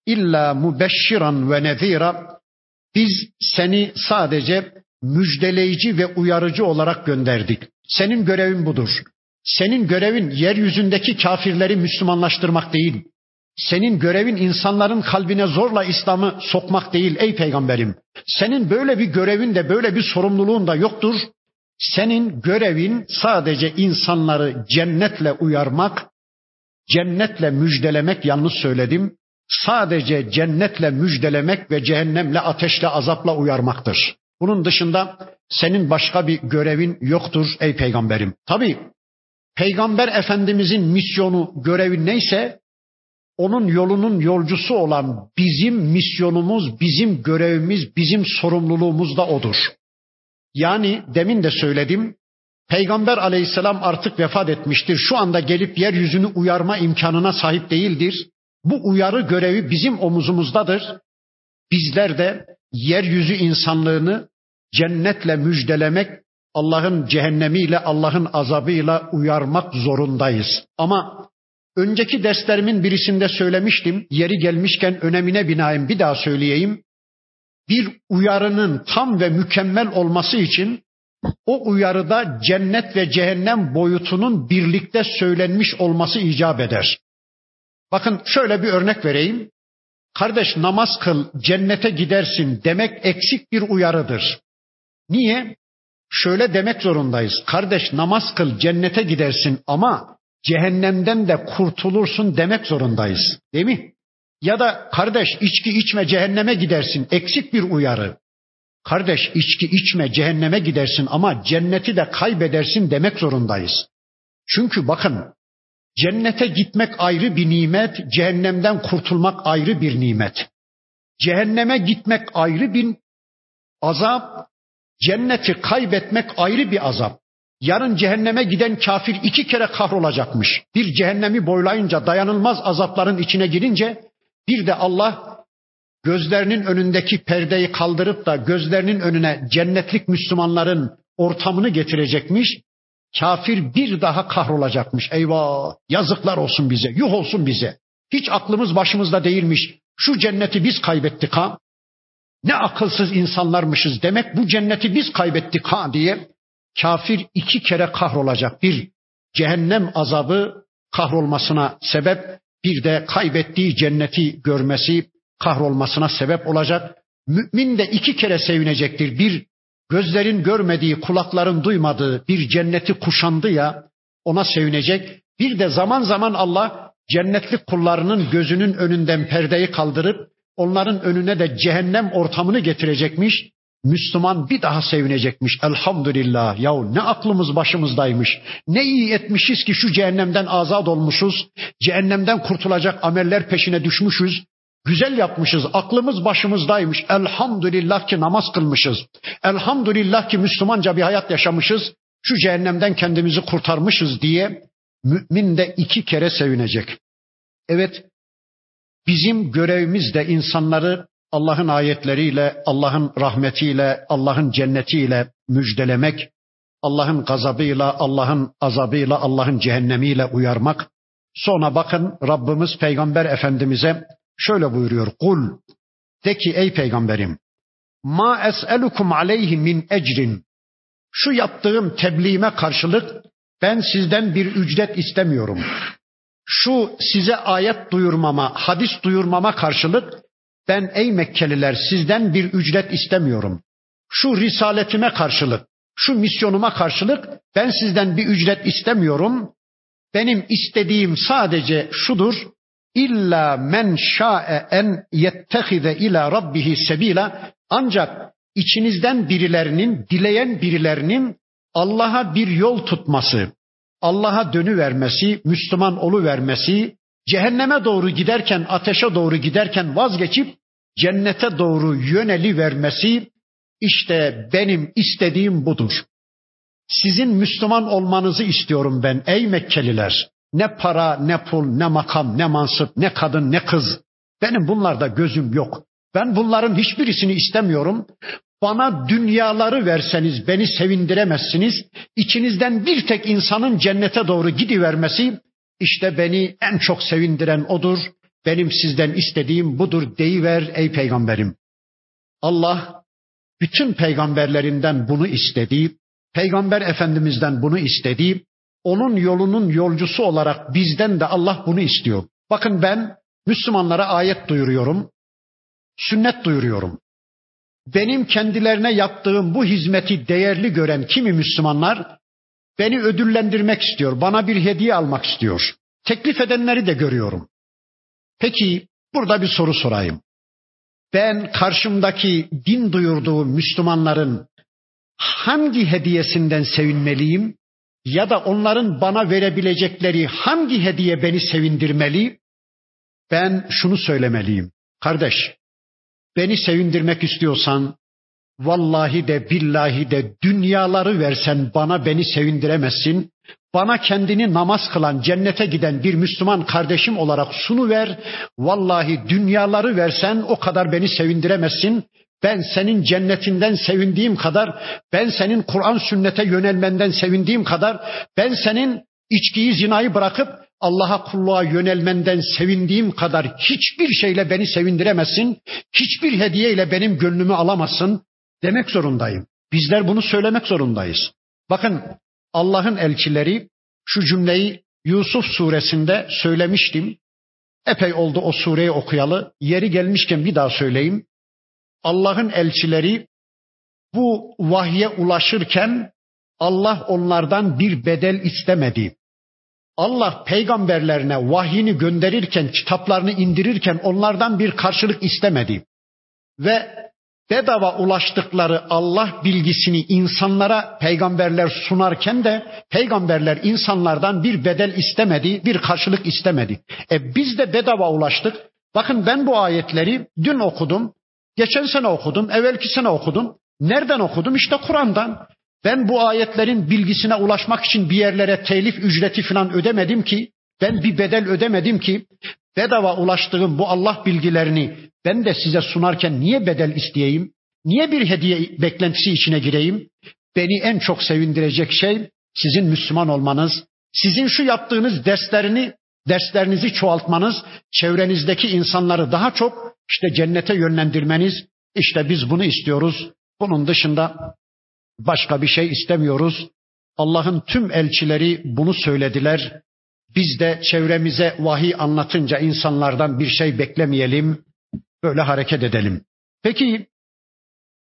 Speaker 1: illa mubeşşiran ve nezira biz seni sadece müjdeleyici ve uyarıcı olarak gönderdik. Senin görevin budur. Senin görevin yeryüzündeki kafirleri Müslümanlaştırmak değil. Senin görevin insanların kalbine zorla İslam'ı sokmak değil ey peygamberim. Senin böyle bir görevin de böyle bir sorumluluğun da yoktur. Senin görevin sadece insanları cennetle uyarmak, cennetle müjdelemek yanlış söyledim. Sadece cennetle müjdelemek ve cehennemle ateşle azapla uyarmaktır. Bunun dışında senin başka bir görevin yoktur ey peygamberim. Tabi peygamber efendimizin misyonu görevi neyse onun yolunun yolcusu olan bizim misyonumuz, bizim görevimiz, bizim sorumluluğumuz da odur. Yani demin de söyledim, Peygamber aleyhisselam artık vefat etmiştir. Şu anda gelip yeryüzünü uyarma imkanına sahip değildir. Bu uyarı görevi bizim omuzumuzdadır. Bizler de yeryüzü insanlığını cennetle müjdelemek, Allah'ın cehennemiyle, Allah'ın azabıyla uyarmak zorundayız. Ama önceki derslerimin birisinde söylemiştim. Yeri gelmişken önemine binaen bir daha söyleyeyim. Bir uyarının tam ve mükemmel olması için o uyarıda cennet ve cehennem boyutunun birlikte söylenmiş olması icap eder. Bakın şöyle bir örnek vereyim. Kardeş namaz kıl, cennete gidersin demek eksik bir uyarıdır. Niye? Şöyle demek zorundayız. Kardeş namaz kıl, cennete gidersin ama cehennemden de kurtulursun demek zorundayız. Değil mi? Ya da kardeş içki içme cehenneme gidersin. Eksik bir uyarı. Kardeş içki içme cehenneme gidersin ama cenneti de kaybedersin demek zorundayız. Çünkü bakın cennete gitmek ayrı bir nimet, cehennemden kurtulmak ayrı bir nimet. Cehenneme gitmek ayrı bir azap, cenneti kaybetmek ayrı bir azap. Yarın cehenneme giden kafir iki kere kahrolacakmış. Bir cehennemi boylayınca dayanılmaz azapların içine girince bir de Allah gözlerinin önündeki perdeyi kaldırıp da gözlerinin önüne cennetlik Müslümanların ortamını getirecekmiş. Kafir bir daha kahrolacakmış. Eyvah yazıklar olsun bize, yuh olsun bize. Hiç aklımız başımızda değilmiş. Şu cenneti biz kaybettik ha. Ne akılsız insanlarmışız demek bu cenneti biz kaybettik ha diye kafir iki kere kahrolacak. Bir cehennem azabı kahrolmasına sebep, bir de kaybettiği cenneti görmesi, kahrolmasına sebep olacak. Mümin de iki kere sevinecektir. Bir, gözlerin görmediği, kulakların duymadığı bir cenneti kuşandı ya, ona sevinecek. Bir de zaman zaman Allah cennetli kullarının gözünün önünden perdeyi kaldırıp onların önüne de cehennem ortamını getirecekmiş. Müslüman bir daha sevinecekmiş. Elhamdülillah. Yahu ne aklımız başımızdaymış. Ne iyi etmişiz ki şu cehennemden azat olmuşuz. Cehennemden kurtulacak ameller peşine düşmüşüz. Güzel yapmışız. Aklımız başımızdaymış. Elhamdülillah ki namaz kılmışız. Elhamdülillah ki Müslümanca bir hayat yaşamışız. Şu cehennemden kendimizi kurtarmışız diye mümin de iki kere sevinecek. Evet, bizim görevimiz de insanları Allah'ın ayetleriyle, Allah'ın rahmetiyle, Allah'ın cennetiyle müjdelemek, Allah'ın gazabıyla, Allah'ın azabıyla, Allah'ın cehennemiyle uyarmak. Sonra bakın Rabbimiz Peygamber Efendimiz'e şöyle buyuruyor. Kul de ki ey peygamberim ma es'elukum aleyhi min ecrin şu yaptığım tebliğime karşılık ben sizden bir ücret istemiyorum. Şu size ayet duyurmama, hadis duyurmama karşılık ben ey Mekkeliler sizden bir ücret istemiyorum. Şu risaletime karşılık, şu misyonuma karşılık ben sizden bir ücret istemiyorum. Benim istediğim sadece şudur. İlla men şa'e en yettehize ila rabbihi sebila ancak içinizden birilerinin, dileyen birilerinin Allah'a bir yol tutması, Allah'a dönü vermesi, Müslüman olu vermesi, cehenneme doğru giderken, ateşe doğru giderken vazgeçip cennete doğru yöneli vermesi işte benim istediğim budur. Sizin Müslüman olmanızı istiyorum ben ey Mekkeliler. Ne para, ne pul, ne makam, ne mansıp, ne kadın, ne kız. Benim bunlarda gözüm yok. Ben bunların hiçbirisini istemiyorum. Bana dünyaları verseniz beni sevindiremezsiniz. İçinizden bir tek insanın cennete doğru gidivermesi işte beni en çok sevindiren odur. Benim sizden istediğim budur deyiver ey peygamberim. Allah bütün peygamberlerinden bunu istedi. Peygamber Efendimiz'den bunu istedi. Onun yolunun yolcusu olarak bizden de Allah bunu istiyor. Bakın ben Müslümanlara ayet duyuruyorum. Sünnet duyuruyorum. Benim kendilerine yaptığım bu hizmeti değerli gören kimi Müslümanlar beni ödüllendirmek istiyor, bana bir hediye almak istiyor. Teklif edenleri de görüyorum. Peki burada bir soru sorayım. Ben karşımdaki din duyurduğu Müslümanların hangi hediyesinden sevinmeliyim? Ya da onların bana verebilecekleri hangi hediye beni sevindirmeli? Ben şunu söylemeliyim. Kardeş, beni sevindirmek istiyorsan vallahi de billahi de dünyaları versen bana beni sevindiremezsin. Bana kendini namaz kılan, cennete giden bir Müslüman kardeşim olarak sunu ver. Vallahi dünyaları versen o kadar beni sevindiremezsin. Ben senin cennetinden sevindiğim kadar, ben senin Kur'an sünnete yönelmenden sevindiğim kadar, ben senin içkiyi zinayı bırakıp Allah'a kulluğa yönelmenden sevindiğim kadar hiçbir şeyle beni sevindiremezsin. Hiçbir hediyeyle benim gönlümü alamazsın demek zorundayım. Bizler bunu söylemek zorundayız. Bakın Allah'ın elçileri şu cümleyi Yusuf suresinde söylemiştim. Epey oldu o sureyi okuyalı. Yeri gelmişken bir daha söyleyeyim. Allah'ın elçileri bu vahye ulaşırken Allah onlardan bir bedel istemedi. Allah peygamberlerine vahyini gönderirken, kitaplarını indirirken onlardan bir karşılık istemedi. Ve bedava ulaştıkları Allah bilgisini insanlara peygamberler sunarken de peygamberler insanlardan bir bedel istemedi, bir karşılık istemedi. E biz de bedava ulaştık. Bakın ben bu ayetleri dün okudum, geçen sene okudum, evvelki sene okudum. Nereden okudum? İşte Kur'an'dan. Ben bu ayetlerin bilgisine ulaşmak için bir yerlere telif ücreti falan ödemedim ki, ben bir bedel ödemedim ki, bedava ulaştığım bu Allah bilgilerini ben de size sunarken niye bedel isteyeyim? Niye bir hediye beklentisi içine gireyim? Beni en çok sevindirecek şey sizin Müslüman olmanız, sizin şu yaptığınız derslerini, derslerinizi çoğaltmanız, çevrenizdeki insanları daha çok işte cennete yönlendirmeniz. İşte biz bunu istiyoruz. Bunun dışında başka bir şey istemiyoruz. Allah'ın tüm elçileri bunu söylediler. Biz de çevremize vahiy anlatınca insanlardan bir şey beklemeyelim. Böyle hareket edelim. Peki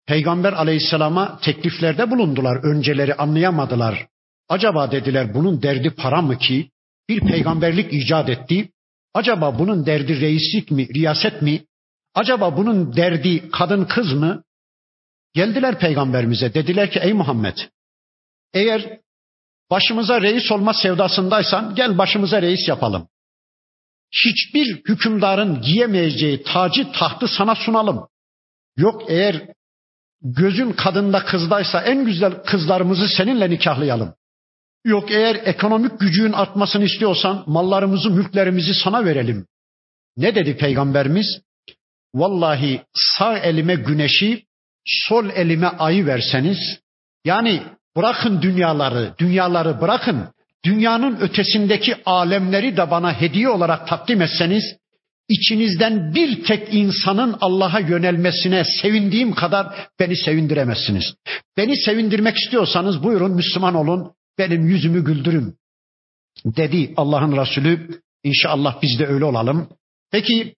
Speaker 1: Peygamber aleyhisselama tekliflerde bulundular. Önceleri anlayamadılar. Acaba dediler bunun derdi para mı ki? Bir peygamberlik icat etti. Acaba bunun derdi reislik mi, riyaset mi? Acaba bunun derdi kadın kız mı? Geldiler peygamberimize dediler ki ey Muhammed eğer başımıza reis olma sevdasındaysan gel başımıza reis yapalım. Hiçbir hükümdarın giyemeyeceği tacı tahtı sana sunalım. Yok eğer gözün kadında kızdaysa en güzel kızlarımızı seninle nikahlayalım. Yok eğer ekonomik gücün artmasını istiyorsan mallarımızı, mülklerimizi sana verelim. Ne dedi peygamberimiz? Vallahi sağ elime güneşi, sol elime ayı verseniz, yani bırakın dünyaları, dünyaları bırakın, dünyanın ötesindeki alemleri de bana hediye olarak takdim etseniz, içinizden bir tek insanın Allah'a yönelmesine sevindiğim kadar beni sevindiremezsiniz. Beni sevindirmek istiyorsanız buyurun Müslüman olun, benim yüzümü güldürün. Dedi Allah'ın Resulü. İnşallah biz de öyle olalım. Peki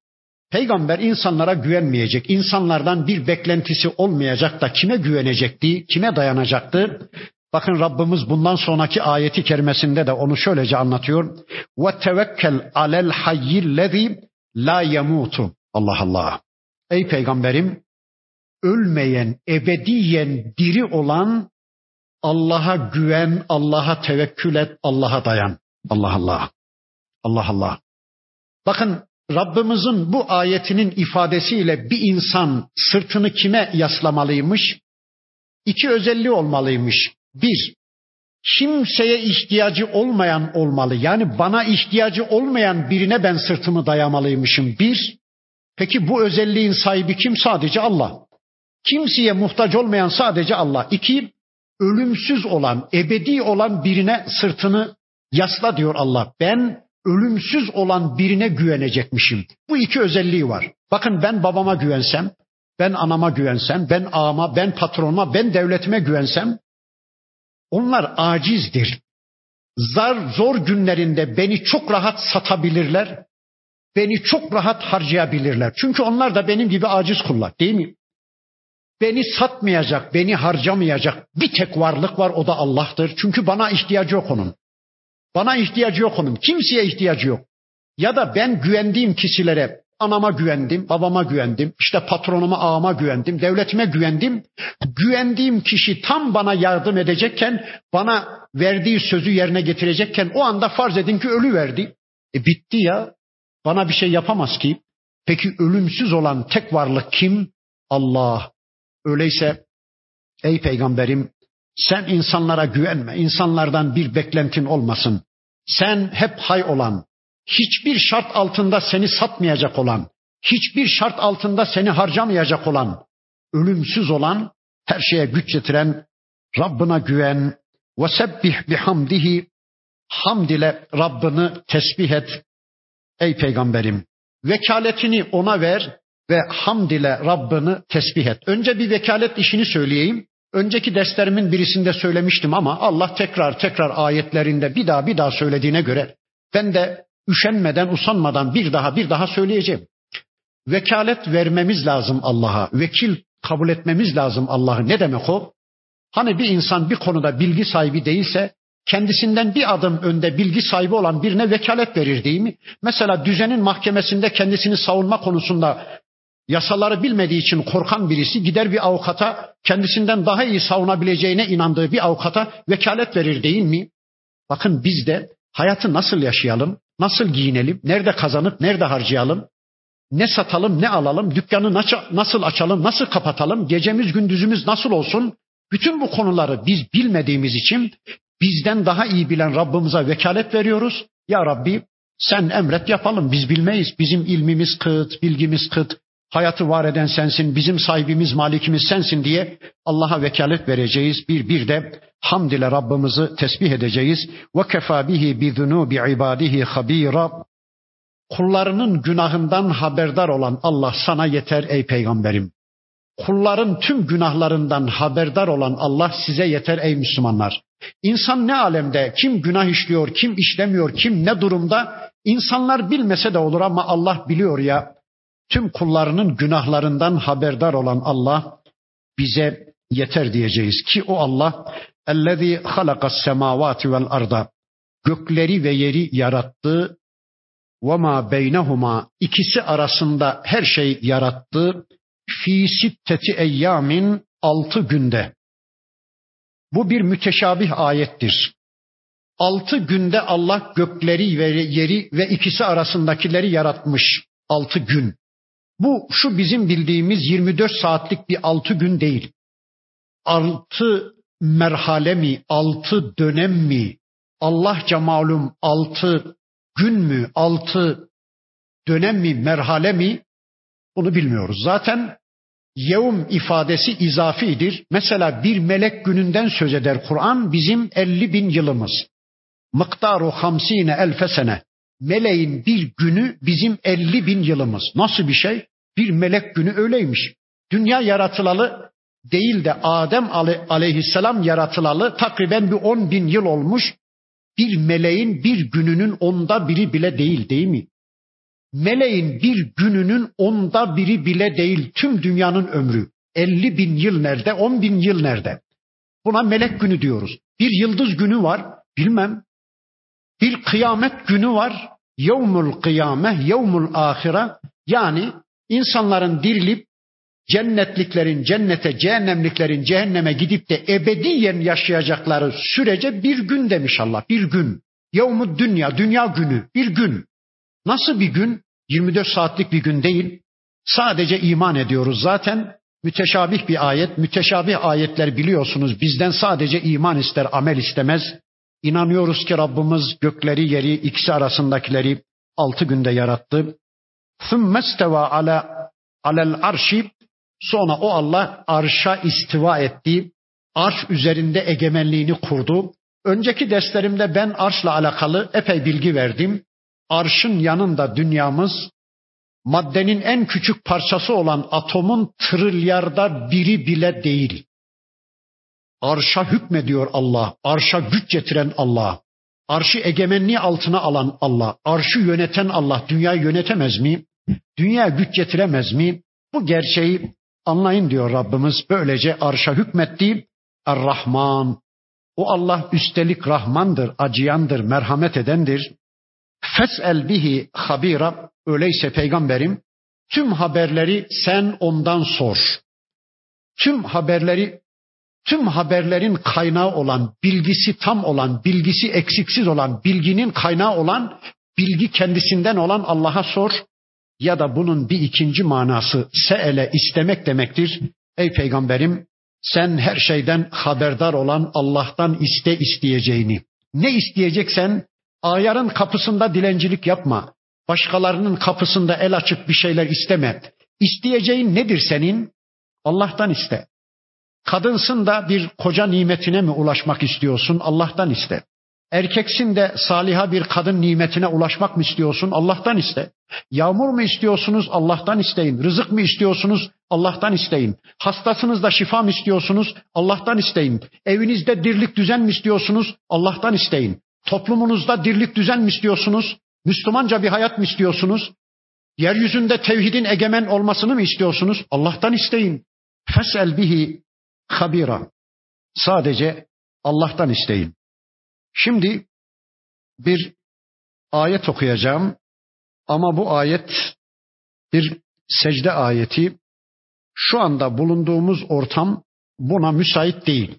Speaker 1: peygamber insanlara güvenmeyecek. insanlardan bir beklentisi olmayacak da kime güvenecekti? Kime dayanacaktı? Bakın Rabbimiz bundan sonraki ayeti kerimesinde de onu şöylece anlatıyor. Ve tevekkel alel hayyillezî la yemutu. Allah Allah. Ey peygamberim ölmeyen, ebediyen diri olan Allah'a güven, Allah'a tevekkül et, Allah'a dayan. Allah Allah. Allah Allah. Bakın Rabbimizin bu ayetinin ifadesiyle bir insan sırtını kime yaslamalıymış? İki özelliği olmalıymış. Bir, kimseye ihtiyacı olmayan olmalı. Yani bana ihtiyacı olmayan birine ben sırtımı dayamalıymışım. Bir, peki bu özelliğin sahibi kim? Sadece Allah. Kimseye muhtaç olmayan sadece Allah. İki, ölümsüz olan, ebedi olan birine sırtını yasla diyor Allah. Ben ölümsüz olan birine güvenecekmişim. Bu iki özelliği var. Bakın ben babama güvensem, ben anama güvensem, ben ağama, ben patronuma, ben devletime güvensem onlar acizdir. Zar zor günlerinde beni çok rahat satabilirler. Beni çok rahat harcayabilirler. Çünkü onlar da benim gibi aciz kullar değil mi? Beni satmayacak, beni harcamayacak bir tek varlık var o da Allah'tır. Çünkü bana ihtiyacı yok onun. Bana ihtiyacı yok onun. Kimseye ihtiyacı yok. Ya da ben güvendiğim kişilere anama güvendim, babama güvendim, işte patronuma, ağama güvendim, devletime güvendim. Güvendiğim kişi tam bana yardım edecekken, bana verdiği sözü yerine getirecekken o anda farz edin ki ölü verdi. E bitti ya. Bana bir şey yapamaz ki. Peki ölümsüz olan tek varlık kim? Allah. Öyleyse ey peygamberim sen insanlara güvenme. İnsanlardan bir beklentin olmasın. Sen hep hay olan, hiçbir şart altında seni satmayacak olan, hiçbir şart altında seni harcamayacak olan, ölümsüz olan, her şeye güç getiren Rabbına güven ve sebbih bihamdihi hamd ile Rabbini tesbih et ey peygamberim. Vekaletini ona ver ve hamd ile Rabbini tesbih et. Önce bir vekalet işini söyleyeyim. Önceki derslerimin birisinde söylemiştim ama Allah tekrar tekrar ayetlerinde bir daha bir daha söylediğine göre ben de üşenmeden, usanmadan bir daha bir daha söyleyeceğim. Vekalet vermemiz lazım Allah'a. Vekil kabul etmemiz lazım Allah'ı. Ne demek o? Hani bir insan bir konuda bilgi sahibi değilse kendisinden bir adım önde bilgi sahibi olan birine vekalet verir değil mi? Mesela düzenin mahkemesinde kendisini savunma konusunda yasaları bilmediği için korkan birisi gider bir avukata kendisinden daha iyi savunabileceğine inandığı bir avukata vekalet verir değil mi? Bakın biz de hayatı nasıl yaşayalım? Nasıl giyinelim? Nerede kazanıp nerede harcayalım? Ne satalım, ne alalım? Dükkanı nasıl açalım, nasıl kapatalım? Gecemiz, gündüzümüz nasıl olsun? Bütün bu konuları biz bilmediğimiz için bizden daha iyi bilen Rabbimize vekalet veriyoruz. Ya Rabbi sen emret yapalım biz bilmeyiz. Bizim ilmimiz kıt, bilgimiz kıt. Hayatı var eden sensin, bizim sahibimiz, malikimiz sensin diye Allah'a vekalet vereceğiz. Bir bir de hamd ile Rabbimizi tesbih edeceğiz. Ve kefa bihi bi zunubi ibadihi habira. Kullarının günahından haberdar olan Allah sana yeter ey peygamberim. Kulların tüm günahlarından haberdar olan Allah size yeter ey Müslümanlar. İnsan ne alemde, kim günah işliyor, kim işlemiyor, kim ne durumda insanlar bilmese de olur ama Allah biliyor ya tüm kullarının günahlarından haberdar olan Allah bize yeter diyeceğiz ki o Allah Ellezî halakas semâvâti vel arda. Gökleri ve yeri yarattı. Ve ma beynehuma ikisi arasında her şey yarattı. Fi sitteti eyyamin altı günde. Bu bir müteşabih ayettir. Altı günde Allah gökleri ve yeri ve ikisi arasındakileri yaratmış. Altı gün. Bu şu bizim bildiğimiz 24 saatlik bir altı gün değil. Altı merhale mi, altı dönem mi, Allahça malum altı gün mü, altı dönem mi, merhale mi bunu bilmiyoruz. Zaten yevm ifadesi izafidir. Mesela bir melek gününden söz eder Kur'an bizim 50 bin yılımız. Mıktaru hamsine elfe sene. Meleğin bir günü bizim 50 bin yılımız. Nasıl bir şey? Bir melek günü öyleymiş. Dünya yaratılalı değil de Adem aleyhisselam yaratılalı takriben bir 10 bin yıl olmuş. Bir meleğin bir gününün onda biri bile değil değil mi? Meleğin bir gününün onda biri bile değil tüm dünyanın ömrü. 50 bin yıl nerede, 10 bin yıl nerede? Buna melek günü diyoruz. Bir yıldız günü var, bilmem. Bir kıyamet günü var. Yevmul kıyame, yevmul ahire. Yani insanların dirilip cennetliklerin cennete, cehennemliklerin cehenneme gidip de ebediyen yaşayacakları sürece bir gün demiş Allah. Bir gün. Yevmud dünya, dünya günü. Bir gün. Nasıl bir gün? 24 saatlik bir gün değil. Sadece iman ediyoruz zaten. Müteşabih bir ayet. Müteşabih ayetler biliyorsunuz bizden sadece iman ister, amel istemez. İnanıyoruz ki Rabbimiz gökleri, yeri, ikisi arasındakileri altı günde yarattı. ثُمَّ اسْتَوَى عَلَى alel arşi sonra o Allah arşa istiva etti. Arş üzerinde egemenliğini kurdu. Önceki derslerimde ben arşla alakalı epey bilgi verdim. Arşın yanında dünyamız maddenin en küçük parçası olan atomun trilyarda biri bile değil. Arşa hükmediyor Allah, arşa güç getiren Allah, arşı egemenliği altına alan Allah, arşı yöneten Allah dünyayı yönetemez mi? Dünya güç getiremez mi? Bu gerçeği anlayın diyor Rabbimiz. Böylece arşa hükmetti. Er-Rahman. O Allah üstelik Rahmandır, acıyandır, merhamet edendir. Fes'el bihi habira. Öyleyse peygamberim tüm haberleri sen ondan sor. Tüm haberleri tüm haberlerin kaynağı olan, bilgisi tam olan, bilgisi eksiksiz olan, bilginin kaynağı olan, bilgi kendisinden olan Allah'a sor ya da bunun bir ikinci manası seele istemek demektir. Ey peygamberim sen her şeyden haberdar olan Allah'tan iste isteyeceğini. Ne isteyeceksen ayarın kapısında dilencilik yapma. Başkalarının kapısında el açıp bir şeyler isteme. İsteyeceğin nedir senin? Allah'tan iste. Kadınsın da bir koca nimetine mi ulaşmak istiyorsun? Allah'tan iste. Erkeksin de saliha bir kadın nimetine ulaşmak mı istiyorsun? Allah'tan iste. Yağmur mu istiyorsunuz? Allah'tan isteyin. Rızık mı istiyorsunuz? Allah'tan isteyin. Hastasınız da şifa mı istiyorsunuz? Allah'tan isteyin. Evinizde dirlik düzen mi istiyorsunuz? Allah'tan isteyin. Toplumunuzda dirlik düzen mi istiyorsunuz? Müslümanca bir hayat mı istiyorsunuz? Yeryüzünde tevhidin egemen olmasını mı istiyorsunuz? Allah'tan isteyin. Fesel bihi habira. Sadece Allah'tan isteyin. Şimdi bir ayet okuyacağım ama bu ayet bir secde ayeti. Şu anda bulunduğumuz ortam buna müsait değil.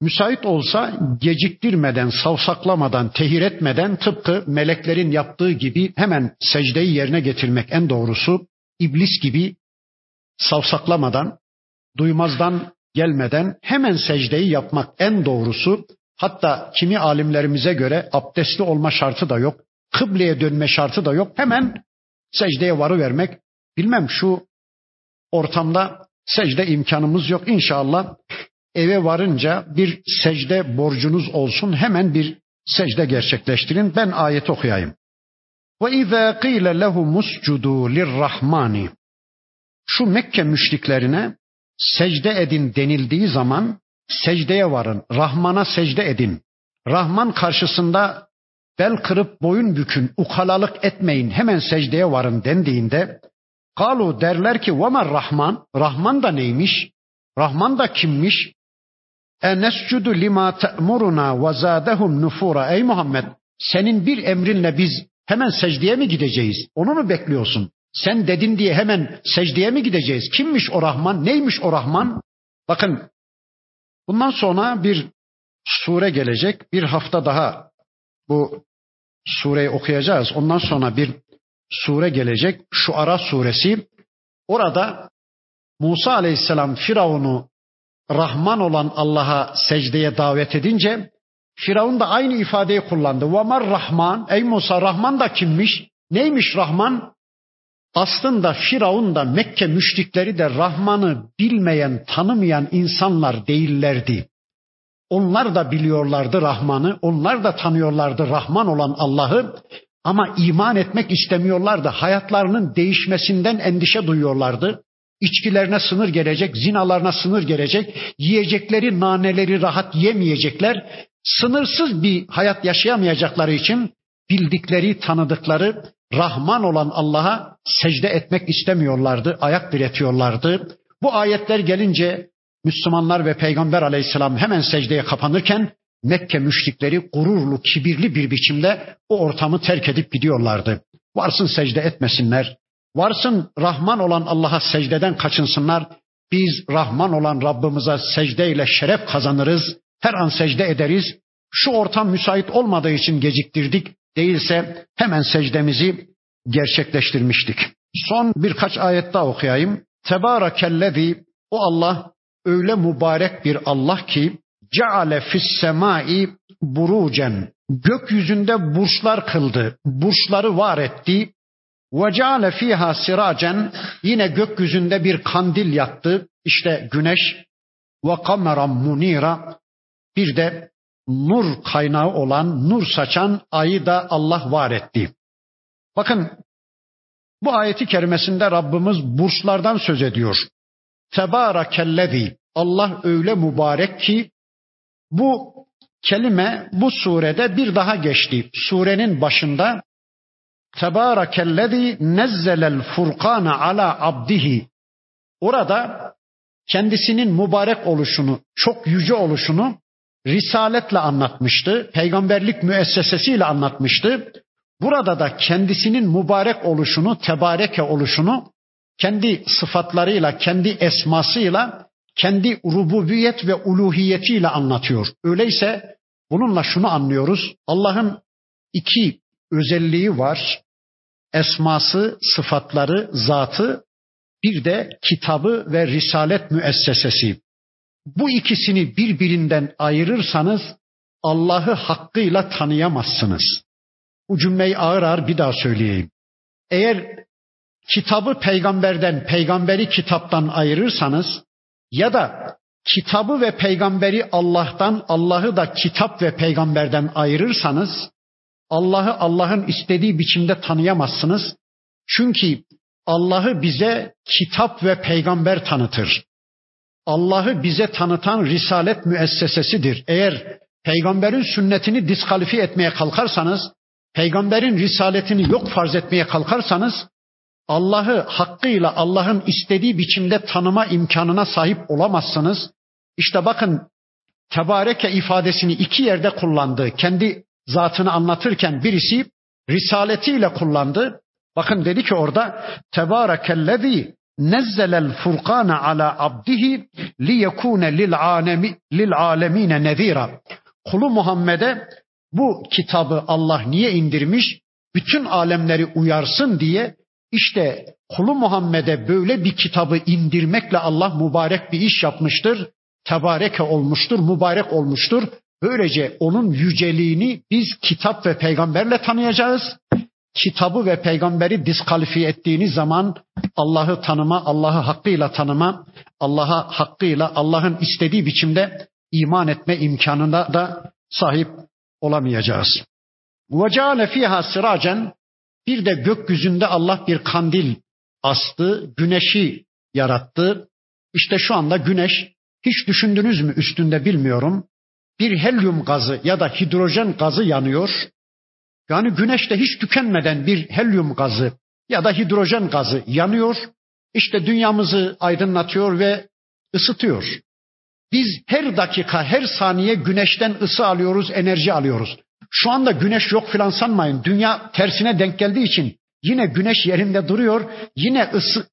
Speaker 1: Müsait olsa geciktirmeden, savsaklamadan, tehir etmeden tıpkı meleklerin yaptığı gibi hemen secdeyi yerine getirmek en doğrusu. iblis gibi savsaklamadan, duymazdan gelmeden hemen secdeyi yapmak en doğrusu. Hatta kimi alimlerimize göre abdestli olma şartı da yok. Kıbleye dönme şartı da yok. Hemen secdeye varı vermek. Bilmem şu ortamda secde imkanımız yok. İnşallah eve varınca bir secde borcunuz olsun. Hemen bir secde gerçekleştirin. Ben ayet okuyayım. Ve izâ qîle lehumuscudû lirrahmani. Şu Mekke müşriklerine secde edin denildiği zaman secdeye varın. Rahman'a secde edin. Rahman karşısında bel kırıp boyun bükün, ukalalık etmeyin, hemen secdeye varın dendiğinde Kalu derler ki vama Rahman, Rahman da neymiş? Rahman da kimmiş? Enescudu lima te'muruna ve zadehum nufura. Ey Muhammed senin bir emrinle biz hemen secdeye mi gideceğiz? Onu mu bekliyorsun? Sen dedin diye hemen secdeye mi gideceğiz? Kimmiş o Rahman? Neymiş o Rahman? Bakın bundan sonra bir sure gelecek. Bir hafta daha bu sureyi okuyacağız. Ondan sonra bir sure gelecek. Şu Ara suresi. Orada Musa aleyhisselam Firavun'u Rahman olan Allah'a secdeye davet edince Firavun da aynı ifadeyi kullandı. Vamar Rahman. Ey Musa Rahman da kimmiş? Neymiş Rahman? Aslında Firavun da Mekke müşrikleri de Rahman'ı bilmeyen, tanımayan insanlar değillerdi. Onlar da biliyorlardı Rahman'ı, onlar da tanıyorlardı Rahman olan Allah'ı ama iman etmek istemiyorlardı. Hayatlarının değişmesinden endişe duyuyorlardı. İçkilerine sınır gelecek, zinalarına sınır gelecek, yiyecekleri naneleri rahat yemeyecekler, sınırsız bir hayat yaşayamayacakları için bildikleri, tanıdıkları Rahman olan Allah'a secde etmek istemiyorlardı, ayak diretiyorlardı. Bu ayetler gelince Müslümanlar ve Peygamber aleyhisselam hemen secdeye kapanırken Mekke müşrikleri gururlu, kibirli bir biçimde o ortamı terk edip gidiyorlardı. Varsın secde etmesinler, varsın Rahman olan Allah'a secdeden kaçınsınlar. Biz Rahman olan Rabbimize secdeyle şeref kazanırız, her an secde ederiz. Şu ortam müsait olmadığı için geciktirdik, değilse hemen secdemizi gerçekleştirmiştik. Son birkaç ayet daha okuyayım. Tebarakellezi o Allah öyle mübarek bir Allah ki ceale fis semai burucen gökyüzünde burçlar kıldı. Burçları var etti. Ve ceale fiha siracen yine gökyüzünde bir kandil yattı. İşte güneş ve kameran munira bir de nur kaynağı olan, nur saçan ayı da Allah var etti. Bakın bu ayeti kerimesinde Rabbimiz burçlardan söz ediyor. Tebarakellezi Allah öyle mübarek ki bu kelime bu surede bir daha geçti. Surenin başında Tebarakellezi nezzelel furkana ala abdihi. Orada kendisinin mübarek oluşunu, çok yüce oluşunu risaletle anlatmıştı. Peygamberlik müessesesiyle anlatmıştı. Burada da kendisinin mübarek oluşunu, tebareke oluşunu kendi sıfatlarıyla, kendi esmasıyla, kendi rububiyet ve uluhiyetiyle anlatıyor. Öyleyse bununla şunu anlıyoruz. Allah'ın iki özelliği var. Esması, sıfatları, zatı, bir de kitabı ve risalet müessesesi. Bu ikisini birbirinden ayırırsanız Allah'ı hakkıyla tanıyamazsınız. Bu cümleyi ağır ağır bir daha söyleyeyim. Eğer kitabı peygamberden, peygamberi kitaptan ayırırsanız ya da kitabı ve peygamberi Allah'tan, Allah'ı da kitap ve peygamberden ayırırsanız Allah'ı Allah'ın istediği biçimde tanıyamazsınız. Çünkü Allah'ı bize kitap ve peygamber tanıtır. Allah'ı bize tanıtan risalet müessesesidir. Eğer peygamberin sünnetini diskalifiye etmeye kalkarsanız, peygamberin risaletini yok farz etmeye kalkarsanız, Allah'ı hakkıyla Allah'ın istediği biçimde tanıma imkanına sahip olamazsınız. İşte bakın tebareke ifadesini iki yerde kullandı. Kendi zatını anlatırken birisi risaletiyle kullandı. Bakın dedi ki orada tebarekellezi nezzelel furkana ala abdihi li yekune lil alemi lil alemine nezira. Kulu Muhammed'e bu kitabı Allah niye indirmiş? Bütün alemleri uyarsın diye işte kulu Muhammed'e böyle bir kitabı indirmekle Allah mübarek bir iş yapmıştır. Tebareke olmuştur, mübarek olmuştur. Böylece onun yüceliğini biz kitap ve peygamberle tanıyacağız kitabı ve peygamberi diskalifiye ettiğiniz zaman Allah'ı tanıma, Allah'ı hakkıyla tanıma, Allah'a hakkıyla Allah'ın istediği biçimde iman etme imkanına da sahip olamayacağız. Ve ceale fiha bir de gökyüzünde Allah bir kandil astı, güneşi yarattı. İşte şu anda güneş hiç düşündünüz mü üstünde bilmiyorum. Bir helyum gazı ya da hidrojen gazı yanıyor yani güneşte hiç tükenmeden bir helyum gazı ya da hidrojen gazı yanıyor. İşte dünyamızı aydınlatıyor ve ısıtıyor. Biz her dakika, her saniye güneşten ısı alıyoruz, enerji alıyoruz. Şu anda güneş yok filan sanmayın. Dünya tersine denk geldiği için yine güneş yerinde duruyor. Yine ısı,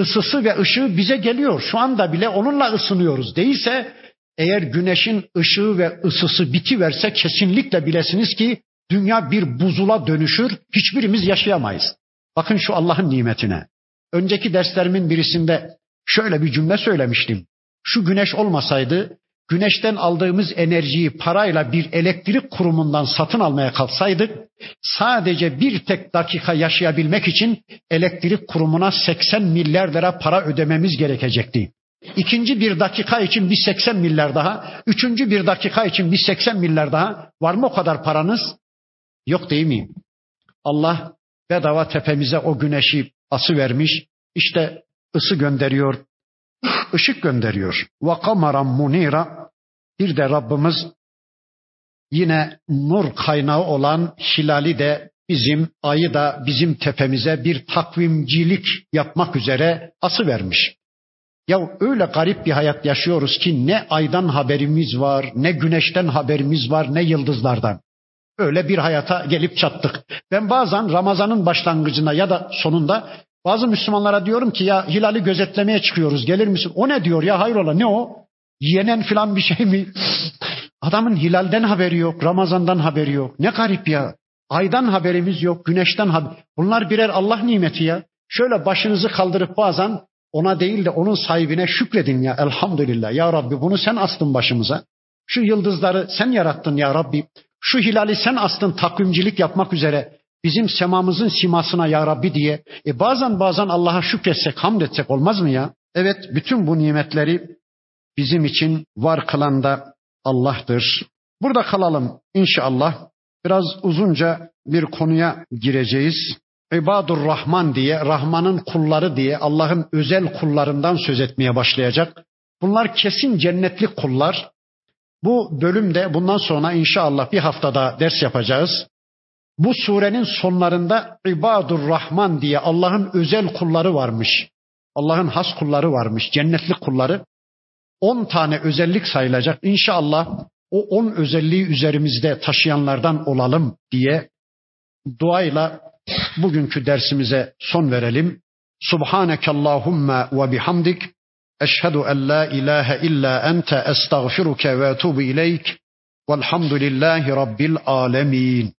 Speaker 1: ısısı ve ışığı bize geliyor. Şu anda bile onunla ısınıyoruz. Değilse eğer güneşin ışığı ve ısısı bitiverse kesinlikle bilesiniz ki dünya bir buzula dönüşür. Hiçbirimiz yaşayamayız. Bakın şu Allah'ın nimetine. Önceki derslerimin birisinde şöyle bir cümle söylemiştim. Şu güneş olmasaydı güneşten aldığımız enerjiyi parayla bir elektrik kurumundan satın almaya kalksaydık sadece bir tek dakika yaşayabilmek için elektrik kurumuna 80 milyar lira para ödememiz gerekecekti. İkinci bir dakika için bir 80 milyar daha, üçüncü bir dakika için bir 80 milyar daha. Var mı o kadar paranız? Yok değil mi? Allah bedava tepemize o güneşi ası vermiş. İşte ısı gönderiyor, ışık gönderiyor. Ve kamaran munira bir de Rabbimiz yine nur kaynağı olan hilali de bizim ayı da bizim tepemize bir takvimcilik yapmak üzere ası vermiş. Ya öyle garip bir hayat yaşıyoruz ki ne aydan haberimiz var, ne güneşten haberimiz var, ne yıldızlardan. Öyle bir hayata gelip çattık. Ben bazen Ramazan'ın başlangıcında ya da sonunda bazı Müslümanlara diyorum ki ya hilali gözetlemeye çıkıyoruz gelir misin? O ne diyor ya hayrola ne o? Yenen filan bir şey mi? Adamın hilalden haberi yok, Ramazan'dan haberi yok. Ne garip ya. Aydan haberimiz yok, güneşten haber. Bunlar birer Allah nimeti ya. Şöyle başınızı kaldırıp bazen ona değil de onun sahibine şükredin ya elhamdülillah. Ya Rabbi bunu sen astın başımıza. Şu yıldızları sen yarattın ya Rabbi. Şu hilali sen astın takvimcilik yapmak üzere bizim semamızın simasına ya Rabbi diye. E bazen bazen Allah'a şükretsek, hamd etsek olmaz mı ya? Evet bütün bu nimetleri bizim için var kılan da Allah'tır. Burada kalalım inşallah. Biraz uzunca bir konuya gireceğiz. İbadur Rahman diye, Rahman'ın kulları diye Allah'ın özel kullarından söz etmeye başlayacak. Bunlar kesin cennetli kullar. Bu bölümde bundan sonra inşallah bir haftada ders yapacağız. Bu surenin sonlarında İbadur Rahman diye Allah'ın özel kulları varmış. Allah'ın has kulları varmış, cennetli kulları. On tane özellik sayılacak. İnşallah o on özelliği üzerimizde taşıyanlardan olalım diye duayla bugünkü dersimize son verelim. Subhaneke Allahumma ve bihamdik. أشهد أن لا إله إلا أنت أستغفرك وأتوب إليك والحمد لله رب العالمين.